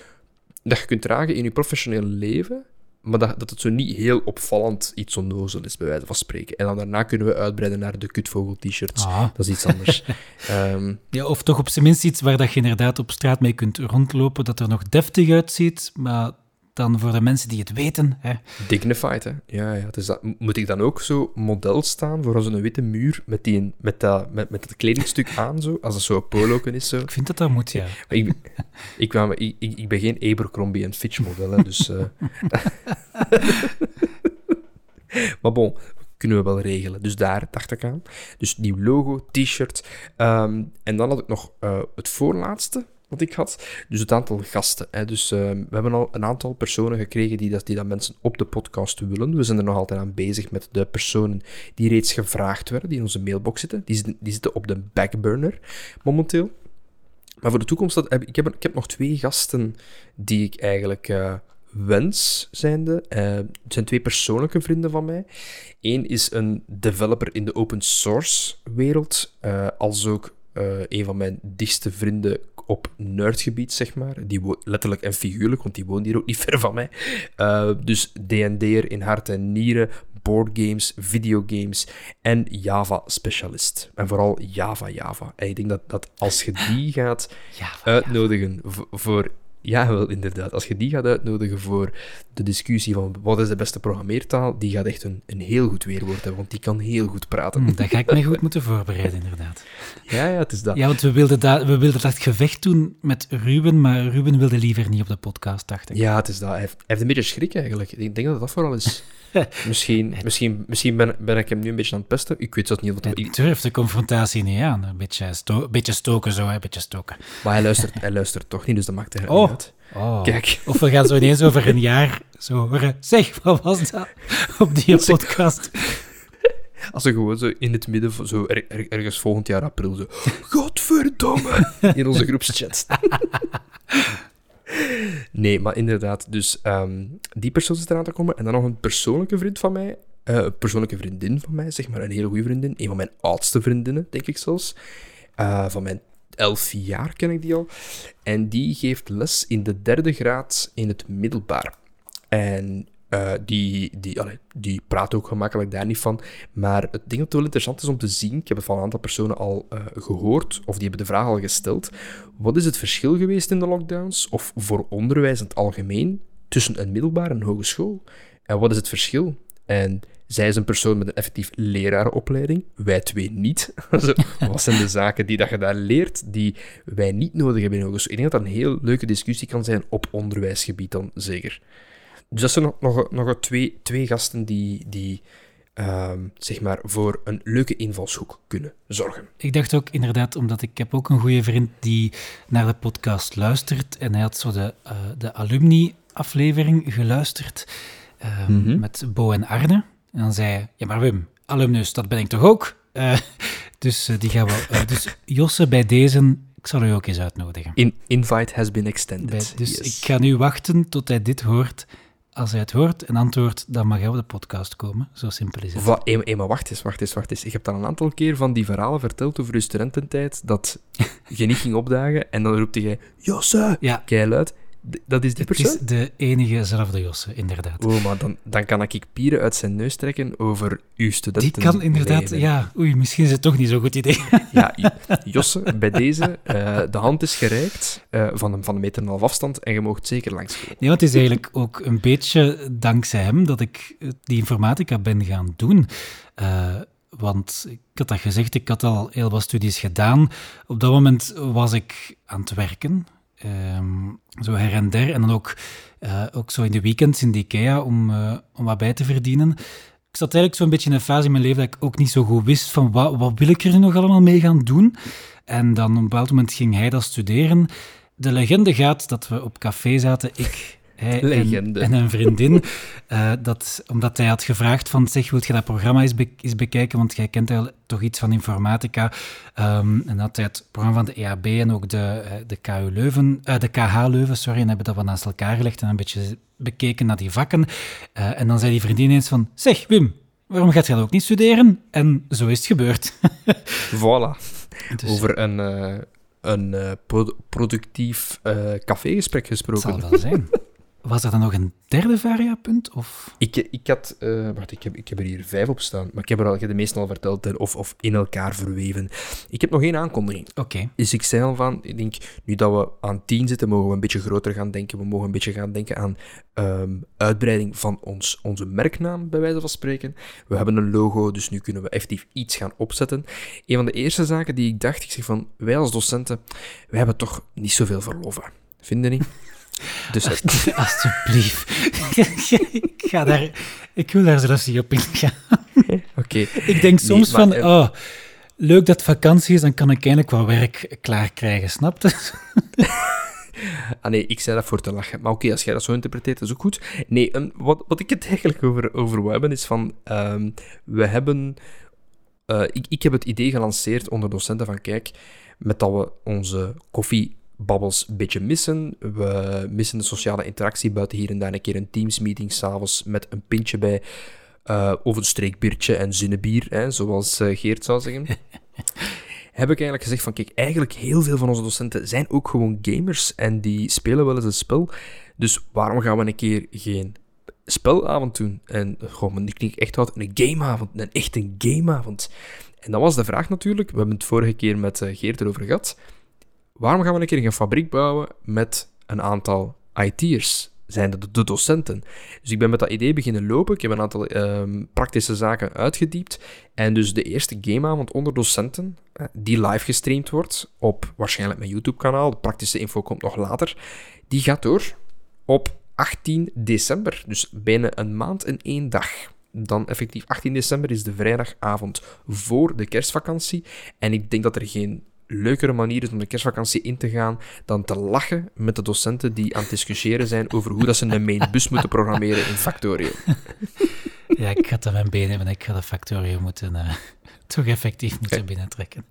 dat je kunt dragen in je professionele leven, maar dat, dat het zo niet heel opvallend iets onnozel is, bij wijze van spreken. En dan daarna kunnen we uitbreiden naar de kutvogel t-shirts. Ah. Dat is iets anders. Ehm, Ja, of toch op zijn minst iets waar dat je inderdaad op straat mee kunt rondlopen, dat er nog deftig uitziet, maar dan voor de mensen die het weten, hè, dignified, hè? Ja, ja. Dus dat, moet ik dan ook zo model staan voor zo'n witte muur met, die, met, dat, met, met dat kledingstuk aan, zo, als dat zo'n polo is, zo. ik vind dat dat moet, ja. Maar ik, ik, ik, ik ben geen Abercrombie en Fitch model, hè, dus... eh. maar bon, kunnen we wel regelen. Dus daar dacht ik aan. Dus nieuw logo, t-shirt. Ehm, en dan had ik nog eh, het voorlaatste ik had. Dus het aantal gasten. Hè. Dus eh, we hebben al een aantal personen gekregen die dat, die dat mensen op de podcast willen. We zijn er nog altijd aan bezig met de personen die reeds gevraagd werden, die in onze mailbox zitten. Die zitten, op de backburner momenteel. Maar voor de toekomst, dat ik, heb, ik heb nog twee gasten die ik eigenlijk eh, wens, zijnde. Eh, het zijn twee persoonlijke vrienden van mij. Eén is een developer in de open source wereld, eh, als ook een van mijn dichtste vrienden op nerdgebied, zeg maar. Die letterlijk en figuurlijk, want die woont hier ook niet ver van mij. Eh, dus D&D'er in hart en nieren, boardgames, videogames en Java-specialist. En vooral Java, Java. En ik denk dat, dat als je die gaat uitnodigen voor... Ja, wel, inderdaad. Als je die gaat uitnodigen voor de discussie van wat is de beste programmeertaal, die gaat echt een, een heel goed weerwoord hebben, want die kan heel goed praten. Hm, dat ga ik me goed moeten voorbereiden, inderdaad. Ja, ja, het is dat. Ja, want we wilden, dat, we wilden dat gevecht doen met Ruben, maar Ruben wilde liever niet op de podcast, dacht ik. Ja, het is dat. Hij heeft, hij heeft een beetje schrik eigenlijk. Ik denk dat dat vooral is. misschien misschien, misschien ben, ben ik hem nu een beetje aan het pesten. Ik weet dat niet. Wat, Hij durft de confrontatie niet aan. Een beetje, sto beetje stoken zo, hè, een beetje stoken. maar hij luistert, hij luistert toch niet, dus dat maakt eigenlijk Oh. uit. Oh. Kijk. Of we gaan zo ineens over een jaar zo horen. Zeg, wat was dat op die podcast? Als ze gewoon zo in het midden, zo er- er- ergens volgend jaar april, zo... Godverdomme! In onze groepschat. Nee, maar inderdaad. Dus ehm, die persoon is eraan te komen. En dan nog een persoonlijke vriend van mij. eh, persoonlijke vriendin van mij, zeg maar. Een hele goede vriendin. Een van mijn oudste vriendinnen, denk ik zelfs. Eh, van mijn elf jaar ken ik die al. En die geeft les in de derde graad in het middelbaar. En eh, die, die, die praat ook gemakkelijk daar niet van. Maar het ding dat wel interessant is om te zien, ik heb het van een aantal personen al eh, gehoord, of die hebben de vraag al gesteld. Wat is het verschil geweest in de lockdowns, of voor onderwijs in het algemeen, tussen een middelbare en een hogeschool? En wat is het verschil? En zij is een persoon met een effectief lerarenopleiding, wij twee niet. wat zijn de zaken die dat je daar leert, die wij niet nodig hebben in hogeschool? Ik denk dat dat een heel leuke discussie kan zijn op onderwijsgebied dan zeker. Dus dat zijn nog, nog, nog twee, twee gasten die, die ehm, zeg maar voor een leuke invalshoek kunnen zorgen. Ik dacht ook inderdaad, omdat ik heb ook een goede vriend die naar de podcast luistert en hij had zo de, uh, de alumni-aflevering geluisterd uh, met Bo en Arne. En dan zei hij, ja maar Wim, alumnus, dat ben ik toch ook? Uh, dus uh, die gaan we... Uh, dus Josse, bij deze, ik zal u ook eens uitnodigen. In, invite has been extended. Bij, dus yes. ik ga nu wachten tot hij dit hoort. Als hij het hoort en antwoordt, dan mag hij op de podcast komen. Zo simpel is het. Hey, maar wacht eens, wacht eens, wacht eens. Ik heb dan een aantal keer van die verhalen verteld over uw studententijd, dat je niet ging opdagen en dan roepte jij, Josse, ja. keiluid dat is die persoon? Het is de enige zelfde Josse, inderdaad. Oh, maar dan, dan kan ik pieren uit zijn neus trekken over uw studenten. Die kan inderdaad, ja. Oei, misschien is het toch niet zo'n goed idee. Ja, Josse, bij deze, uh, de hand is gereikt uh, van, een, van een meter en een half afstand en je mag zeker langskomen. Nee, want het is eigenlijk ook een beetje dankzij hem dat ik die informatica ben gaan doen. Uh, want ik had dat gezegd, ik had al heel wat studies gedaan. Op dat moment was ik aan het werken. Um, zo her en der. En dan ook, uh, ook zo in de weekends in de IKEA om, uh, om wat bij te verdienen. Ik zat eigenlijk zo'n beetje in een fase in mijn leven dat ik ook niet zo goed wist van wat, wat wil ik er nog allemaal mee gaan doen. En dan op een bepaald moment ging hij dat studeren. De legende gaat dat we op café zaten, ik, hij en, en, een vriendin. Uh, dat, omdat hij had gevraagd van, zeg, wilt je dat programma eens, be eens bekijken? Want jij kent wel toch iets van informatica. Um, en had hij het programma van de EAB en ook de, uh, de KU Leuven, uh, de KH Leuven, sorry, en hebben dat wat naast elkaar gelegd en een beetje bekeken naar die vakken. en dan zei die vriendin eens van, zeg, Wim, waarom gaat jij ook niet studeren? En zo is het gebeurd. voilà. Dus, Over een, een pro productief cafégesprek gesproken. Dat zal wel zijn. Was er dan nog een derde variapunt? Of? Ik, ik had... Uh, wacht, ik heb, ik heb er hier vijf op staan. Maar ik heb er al de meeste al verteld. Of, of in elkaar verweven. Ik heb nog één aankondiging. Oké. Okay. Dus ik zei al van... Ik denk, nu dat we aan tien zitten, mogen we een beetje groter gaan denken. We mogen een beetje gaan denken aan um, uitbreiding van ons, onze merknaam, bij wijze van spreken. We hebben een logo, dus nu kunnen we effectief iets gaan opzetten. Een van de eerste zaken die ik dacht, ik zeg van... Wij als docenten, wij hebben toch niet zoveel verloven. Vinden niet? Dus Alsjeblieft. ik, ga daar, ik wil daar zelfs niet op ingaan. Oké. Ik denk soms van, uh, oh, leuk dat vakantie is, dan kan ik eindelijk wel werk klaar krijgen, snap je? ah nee, ik zei dat voor te lachen. Maar oké, als jij dat zo interpreteert, is ook goed. Nee, wat, wat ik het eigenlijk over, over wil hebben, is van, um, we hebben... Uh, ik, ik heb het idee gelanceerd onder docenten van, kijk, met dat we onze koffie babbels een beetje missen. We missen de sociale interactie buiten hier en daar een keer een Teams-meeting s'avonds met een pintje bij. Uh, of een streekbiertje en zinnenbier, hè, zoals uh, Geert zou zeggen. heb ik eigenlijk gezegd van, kijk, eigenlijk heel veel van onze docenten zijn ook gewoon gamers en die spelen wel eens een spel. Dus waarom gaan we een keer geen spelavond doen? En gewoon, die klinkt echt wat, een gameavond, een echte gameavond. En dat was de vraag natuurlijk, we hebben het vorige keer met uh, Geert erover gehad waarom gaan we een keer een fabriek bouwen met een aantal IT'ers? Zijn dat de docenten? Dus ik ben met dat idee beginnen lopen. Ik heb een aantal um, praktische zaken uitgediept. En dus de eerste gameavond onder docenten, eh, die live gestreamd wordt op waarschijnlijk mijn YouTube-kanaal. De praktische info komt nog later. Die gaat door op 18 december. Dus bijna een maand en één dag dan effectief 18 december is de vrijdagavond voor de kerstvakantie. En ik denk dat er geen leukere manier is om de kerstvakantie in te gaan dan te lachen met de docenten die aan het discussiëren zijn over hoe dat ze een main bus moeten programmeren in Factorio. Ja, ik ga dat mijn benen hebben. Ik ga de Factorio moeten, uh, toch effectief moeten binnentrekken.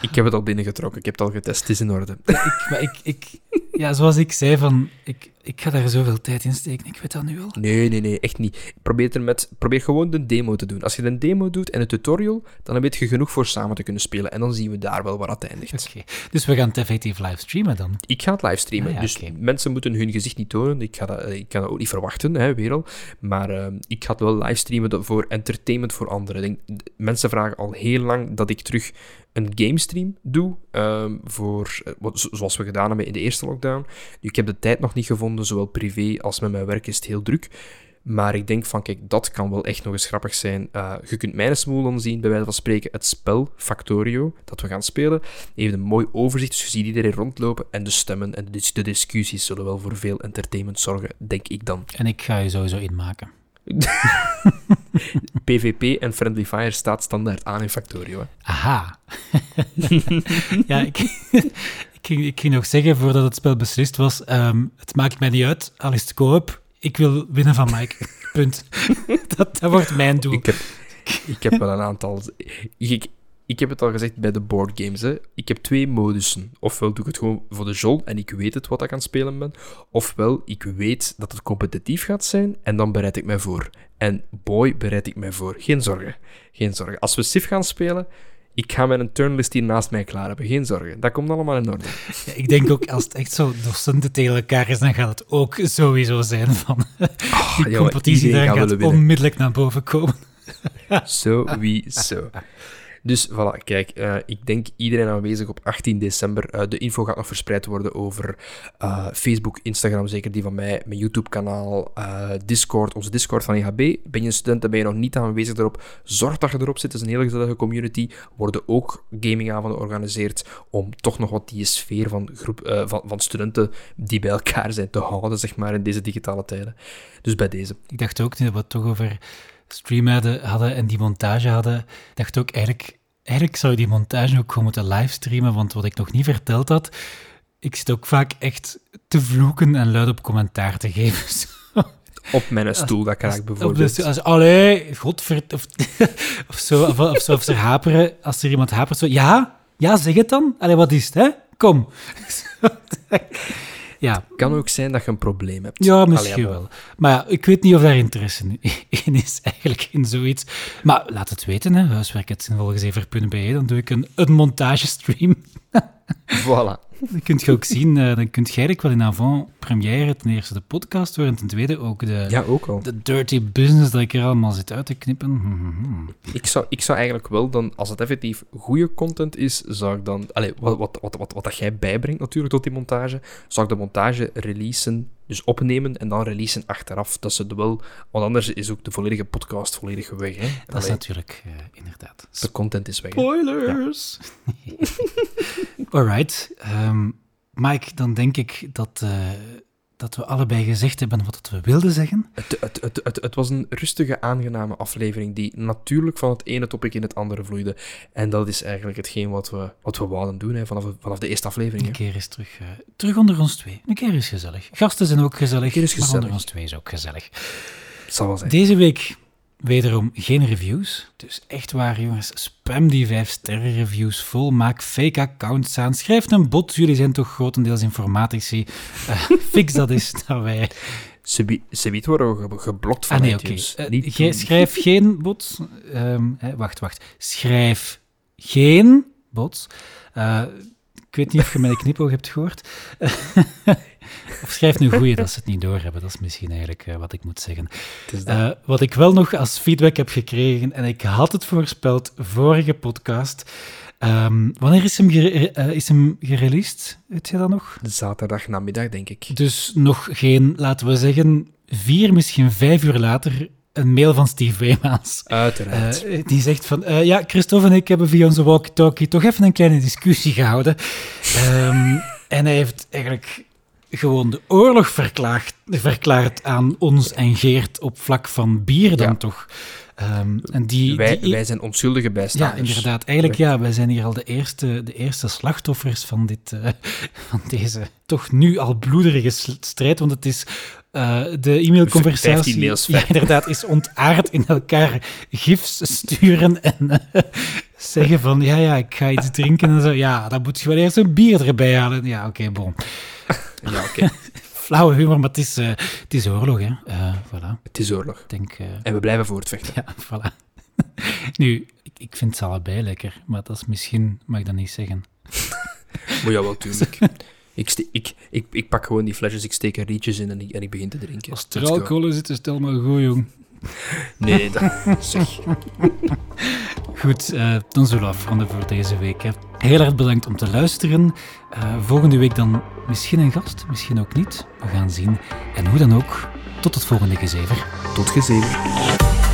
Ik heb het al binnengetrokken. Ik heb het al getest. Het is in orde. Ik, maar ik, ik, ja, zoals ik zei, van, ik, ik ga daar zoveel tijd in steken. Ik weet dat nu al. Nee, nee, nee, echt niet. Probeer, er met, probeer gewoon de demo te doen. Als je een demo doet en een tutorial, dan heb je genoeg voor samen te kunnen spelen. En dan zien we daar wel waar het eindigt. Oké, dus we gaan het effectief livestreamen dan? Ik ga het livestreamen. Ah, dus mensen moeten hun gezicht niet tonen. Ik, ga dat, ik kan dat ook niet verwachten, hè, weer al. Maar uh, ik ga het wel livestreamen voor entertainment voor anderen. Denk, mensen vragen al heel lang dat ik terug een gamestream doe. Uh, voor, zoals we gedaan hebben in de eerste lockdown. Ik heb de tijd nog niet gevonden, zowel privé als met mijn werk is het heel druk. Maar ik denk van, kijk, dat kan wel echt nog eens grappig zijn. Uh, je kunt mijn smoel zien, bij wijze van spreken, het spel Factorio, dat we gaan spelen. Even een mooi overzicht, dus je ziet iedereen rondlopen. En de stemmen en de, de discussies zullen wel voor veel entertainment zorgen, denk ik dan. En ik ga je sowieso inmaken. PvP en Friendly Fire staat standaard aan in Factorio. Hè. Aha. ja, ik, ging, ik ging nog zeggen, voordat het spel beslist was, um, het maakt mij niet uit, al is het co-op, ik wil winnen van Mike. Punt. dat, dat wordt mijn doel. Ik heb, ik heb wel een aantal... Ik, ik heb het al gezegd bij de boardgames. Hè. Ik heb twee modussen. Ofwel doe ik het gewoon voor de jol en ik weet het wat ik aan het spelen ben. Ofwel, ik weet dat het competitief gaat zijn en dan bereid ik mij voor. En boy, bereid ik mij voor. Geen zorgen. Geen zorgen. Als we Civ gaan spelen, ik ga mijn turnlist hier naast mij klaar hebben. Geen zorgen. Dat komt allemaal in orde. Ja, ik denk ook, als het echt zo docenten tegen elkaar is, dan gaat het ook sowieso zijn van... Oh, die competitie daar gaat onmiddellijk naar boven komen. Sowieso. Dus voilà, kijk, uh, ik denk iedereen aanwezig op 18 december. Uh, de info gaat nog verspreid worden over uh, Facebook, Instagram, zeker die van mij, mijn YouTube-kanaal, Discord, onze Discord van EHB. Ben je een student en ben je nog niet aanwezig daarop, zorg dat je erop zit. Het is een hele gezellige community. Worden ook gamingavonden georganiseerd om toch nog wat die sfeer van, groep, van, van studenten die bij elkaar zijn te houden, zeg maar, in deze digitale tijden. Dus bij deze. Ik dacht ook, dat we het toch over stream hadden, en die montage hadden, dacht ook eigenlijk, eigenlijk zou je die montage ook gewoon moeten livestreamen, want wat ik nog niet verteld had, ik zit ook vaak echt te vloeken en luid op commentaar te geven. Op mijn stoel, dat krijg ik bijvoorbeeld. Als, allee, godverd... Of, of, zo, of, of, zo, of haperen, als er iemand hapert, zo, ja, ja, zeg het dan. Allee, wat is het, hè? Kom. Ja. kan ook zijn dat je een probleem hebt. Ja, misschien wel. Maar ja, ik weet niet of daar interesse in is, eigenlijk, in zoiets. Maar laat het weten, hè. huiswerk.zinvolgezever.be, dan doe ik een, een montagestream. voilà. Dan kun je ook zien, uh, dan kunt jij wel in avant-première ten eerste de podcast horen en ten tweede ook de, ja, ook al. de dirty business dat ik er allemaal zit uit te knippen. Ik, zou, ik zou eigenlijk wel dan, als het effectief goede content is, zou ik dan, allez, wat, wat, wat, wat, wat dat jij bijbrengt natuurlijk tot die montage, zou ik de montage releasen dus opnemen en dan releasen achteraf. Dat ze wel, want anders is ook de volledige podcast volledig weg. Hè? Dat is natuurlijk, uh, inderdaad. De content is weg. Spoilers! Ja. Alright. Um, Mike, dan denk ik dat, uh, dat we allebei gezegd hebben wat we wilden zeggen. Het, het, het, het, was een rustige, aangename aflevering die natuurlijk van het ene topic in het andere vloeide. En dat is eigenlijk hetgeen wat we, wat we wouden doen hè, vanaf, vanaf de eerste aflevering. Een keer is terug, uh, terug onder ons twee. Een keer is gezellig. Gasten zijn ook gezellig, is gezellig. maar onder ons twee is ook gezellig. zal wel zijn. Deze week Wederom geen reviews. Dus echt waar, jongens. Spam die 5-sterren reviews vol. Maak fake accounts aan. Schrijf een bot. Jullie zijn toch grotendeels informatici. Uh, fix dat is dat wij. Ze worden geblokt van ah, nee. Okay. Uh, schrijf geen bots. Um, wacht, wacht. Schrijf geen bots. Uh, ik weet niet of je mijn knipoog hebt gehoord. Of schrijf nu goeie dat ze het niet doorhebben. Dat is misschien eigenlijk uh, wat ik moet zeggen. Uh, wat ik wel nog als feedback heb gekregen, en ik had het voorspeld vorige podcast. Um, wanneer is hem, uh, is hem gereleased? Weet je dat nog? Zaterdag namiddag, denk ik. Dus nog geen, laten we zeggen, vier, misschien vijf uur later een mail van Steve Weemans. Uiteraard. Uh, die zegt van, uh, ja, Christophe en ik hebben via onze walkie-talkie toch even een kleine discussie gehouden. Um, en hij heeft eigenlijk gewoon de oorlog verklaart, verklaart aan ons en Geert op vlak van bier dan toch. Um, en die, wij, wij zijn onschuldige bijstanders. Ja, inderdaad. Eigenlijk, ja, wij zijn hier al de eerste, de eerste slachtoffers van, dit, uh, van deze toch nu al bloederige strijd, want het is uh, de e-mailconversatie... Ja, inderdaad, is ontaard in elkaar gifs sturen en uh, zeggen van, ja, ja, ik ga iets drinken en zo. Ja, dan moet je wel eerst een bier erbij halen. Ja, oké, okay, bon. Ja, oké. Flauwe humor, maar het is, uh, het is oorlog, hè. Uh, voilà. Het is oorlog. Denk, uh... En we blijven voortvechten. Ja, voilà. nu, ik, ik vind ze allebei lekker, maar dat is misschien, mag ik dat niet zeggen. maar ja, wel, tuurlijk. Ik, ik, ik, ik pak gewoon die flesjes, ik steek er rietjes in en ik, en ik begin te drinken. Als er alcohol zit, stel maar goed, jong. Nee, dat zeg. Goed, uh, dan zullen we afronden voor deze week. Hè. Heel erg bedankt om te luisteren. Uh, volgende week dan misschien een gast, misschien ook niet. We gaan zien. En hoe dan ook, tot het volgende gezever. Tot gezever.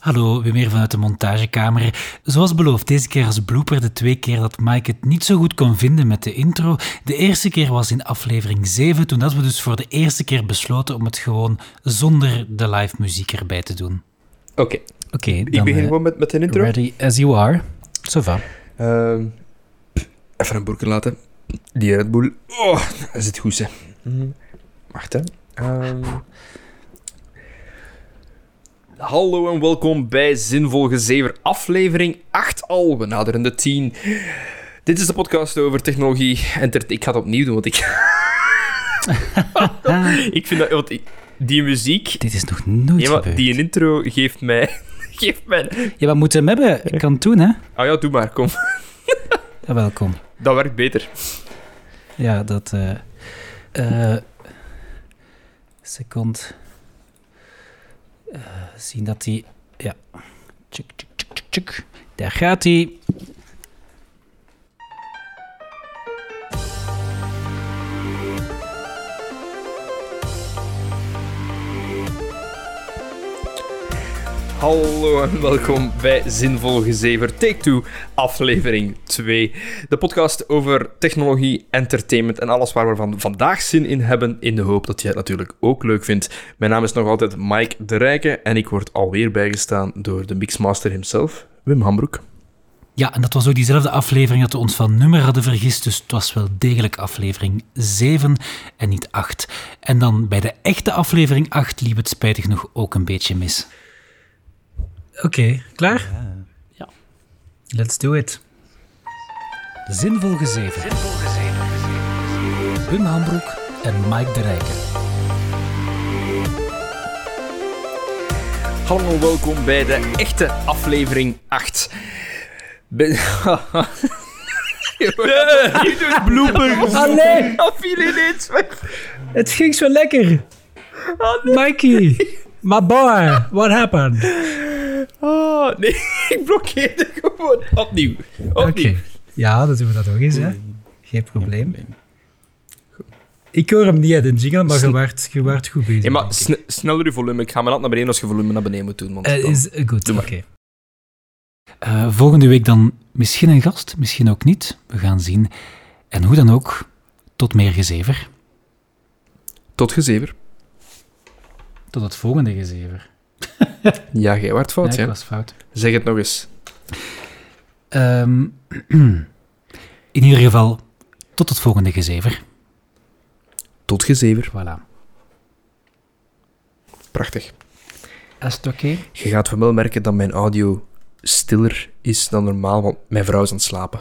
Hallo, weer meer vanuit de montagekamer. Zoals beloofd, deze keer als blooper de twee keer dat Mike het niet zo goed kon vinden met de intro. De eerste keer was in aflevering 7, toen dat we dus voor de eerste keer besloten om het gewoon zonder de live muziek erbij te doen. Oké. Oké, Ik begin uh, gewoon met, met de intro. Ready as you are. Zo va. Uh, even een boerken laten. Die Red Bull. Oh, dat zit goed, hè. Mm. Wacht, hè. Um, Hallo en welkom bij Zinvol Gezever, aflevering 8 al. We naderen de 10. Dit is de podcast over technologie. En ik ga het opnieuw doen, want ik. ik vind dat. Want die muziek. Dit is nog nooit ja, maar Die intro geeft mij. geeft mij. Ja, wat moet hem hebben? Ik kan het doen, hè? Oh ja, doe maar, kom. ja, welkom. Dat werkt beter. Ja, dat. eh uh, uh, second. Zien dat hij. Ja. Tjuk, tjuk, tjuk, tjuk. Daar gaat hij. Hallo en welkom bij Zinvol Gezever Take 2, aflevering 2. De podcast over technologie, entertainment en alles waar we van vandaag zin in hebben, in de hoop dat je het natuurlijk ook leuk vindt. Mijn naam is nog altijd Mike de Rijke en ik word alweer bijgestaan door de mixmaster himself, Wim Hambroek. Ja, en dat was ook diezelfde aflevering dat we ons van nummer hadden vergist, dus het was wel degelijk aflevering 7 en niet 8. En dan bij de echte aflevering 8 liep het spijtig nog ook een beetje mis. Oké, okay, klaar? Ja. ja. Let's do it. Zinvol gezeven. Zinvol gezeven. Wim Hambroek en Mike de Rijken. Hallo en welkom bij de echte aflevering 8. Ben... Je doet bloepers. Ah nee. Het ging zo lekker. Oh, nee. Mikey, my boy, what happened? Oh, nee, ik blokkeerde gewoon. Opnieuw. Opnieuw. Okay. Ja, dan doen we dat ook eens, hè. Geen probleem. Ik hoor hem niet uit de jingle, maar je waart, je waart goed bezig. Ja, maar sn sneller je volume. Ik ga mijn hand naar beneden als je volume naar beneden moet doen. Want uh, is goed, oké. Okay. Uh, volgende week dan misschien een gast, misschien ook niet. We gaan zien. En hoe dan ook, tot meer gezever. Tot gezever. Tot het volgende gezever. ja, jij werd fout, ja. ik was fout. Zeg het nog eens. Um, in ieder geval, tot het volgende gezever. Tot gezever. Voilà. Prachtig. Is het oké? Okay? Je gaat wel merken dat mijn audio stiller is dan normaal, want mijn vrouw is aan het slapen.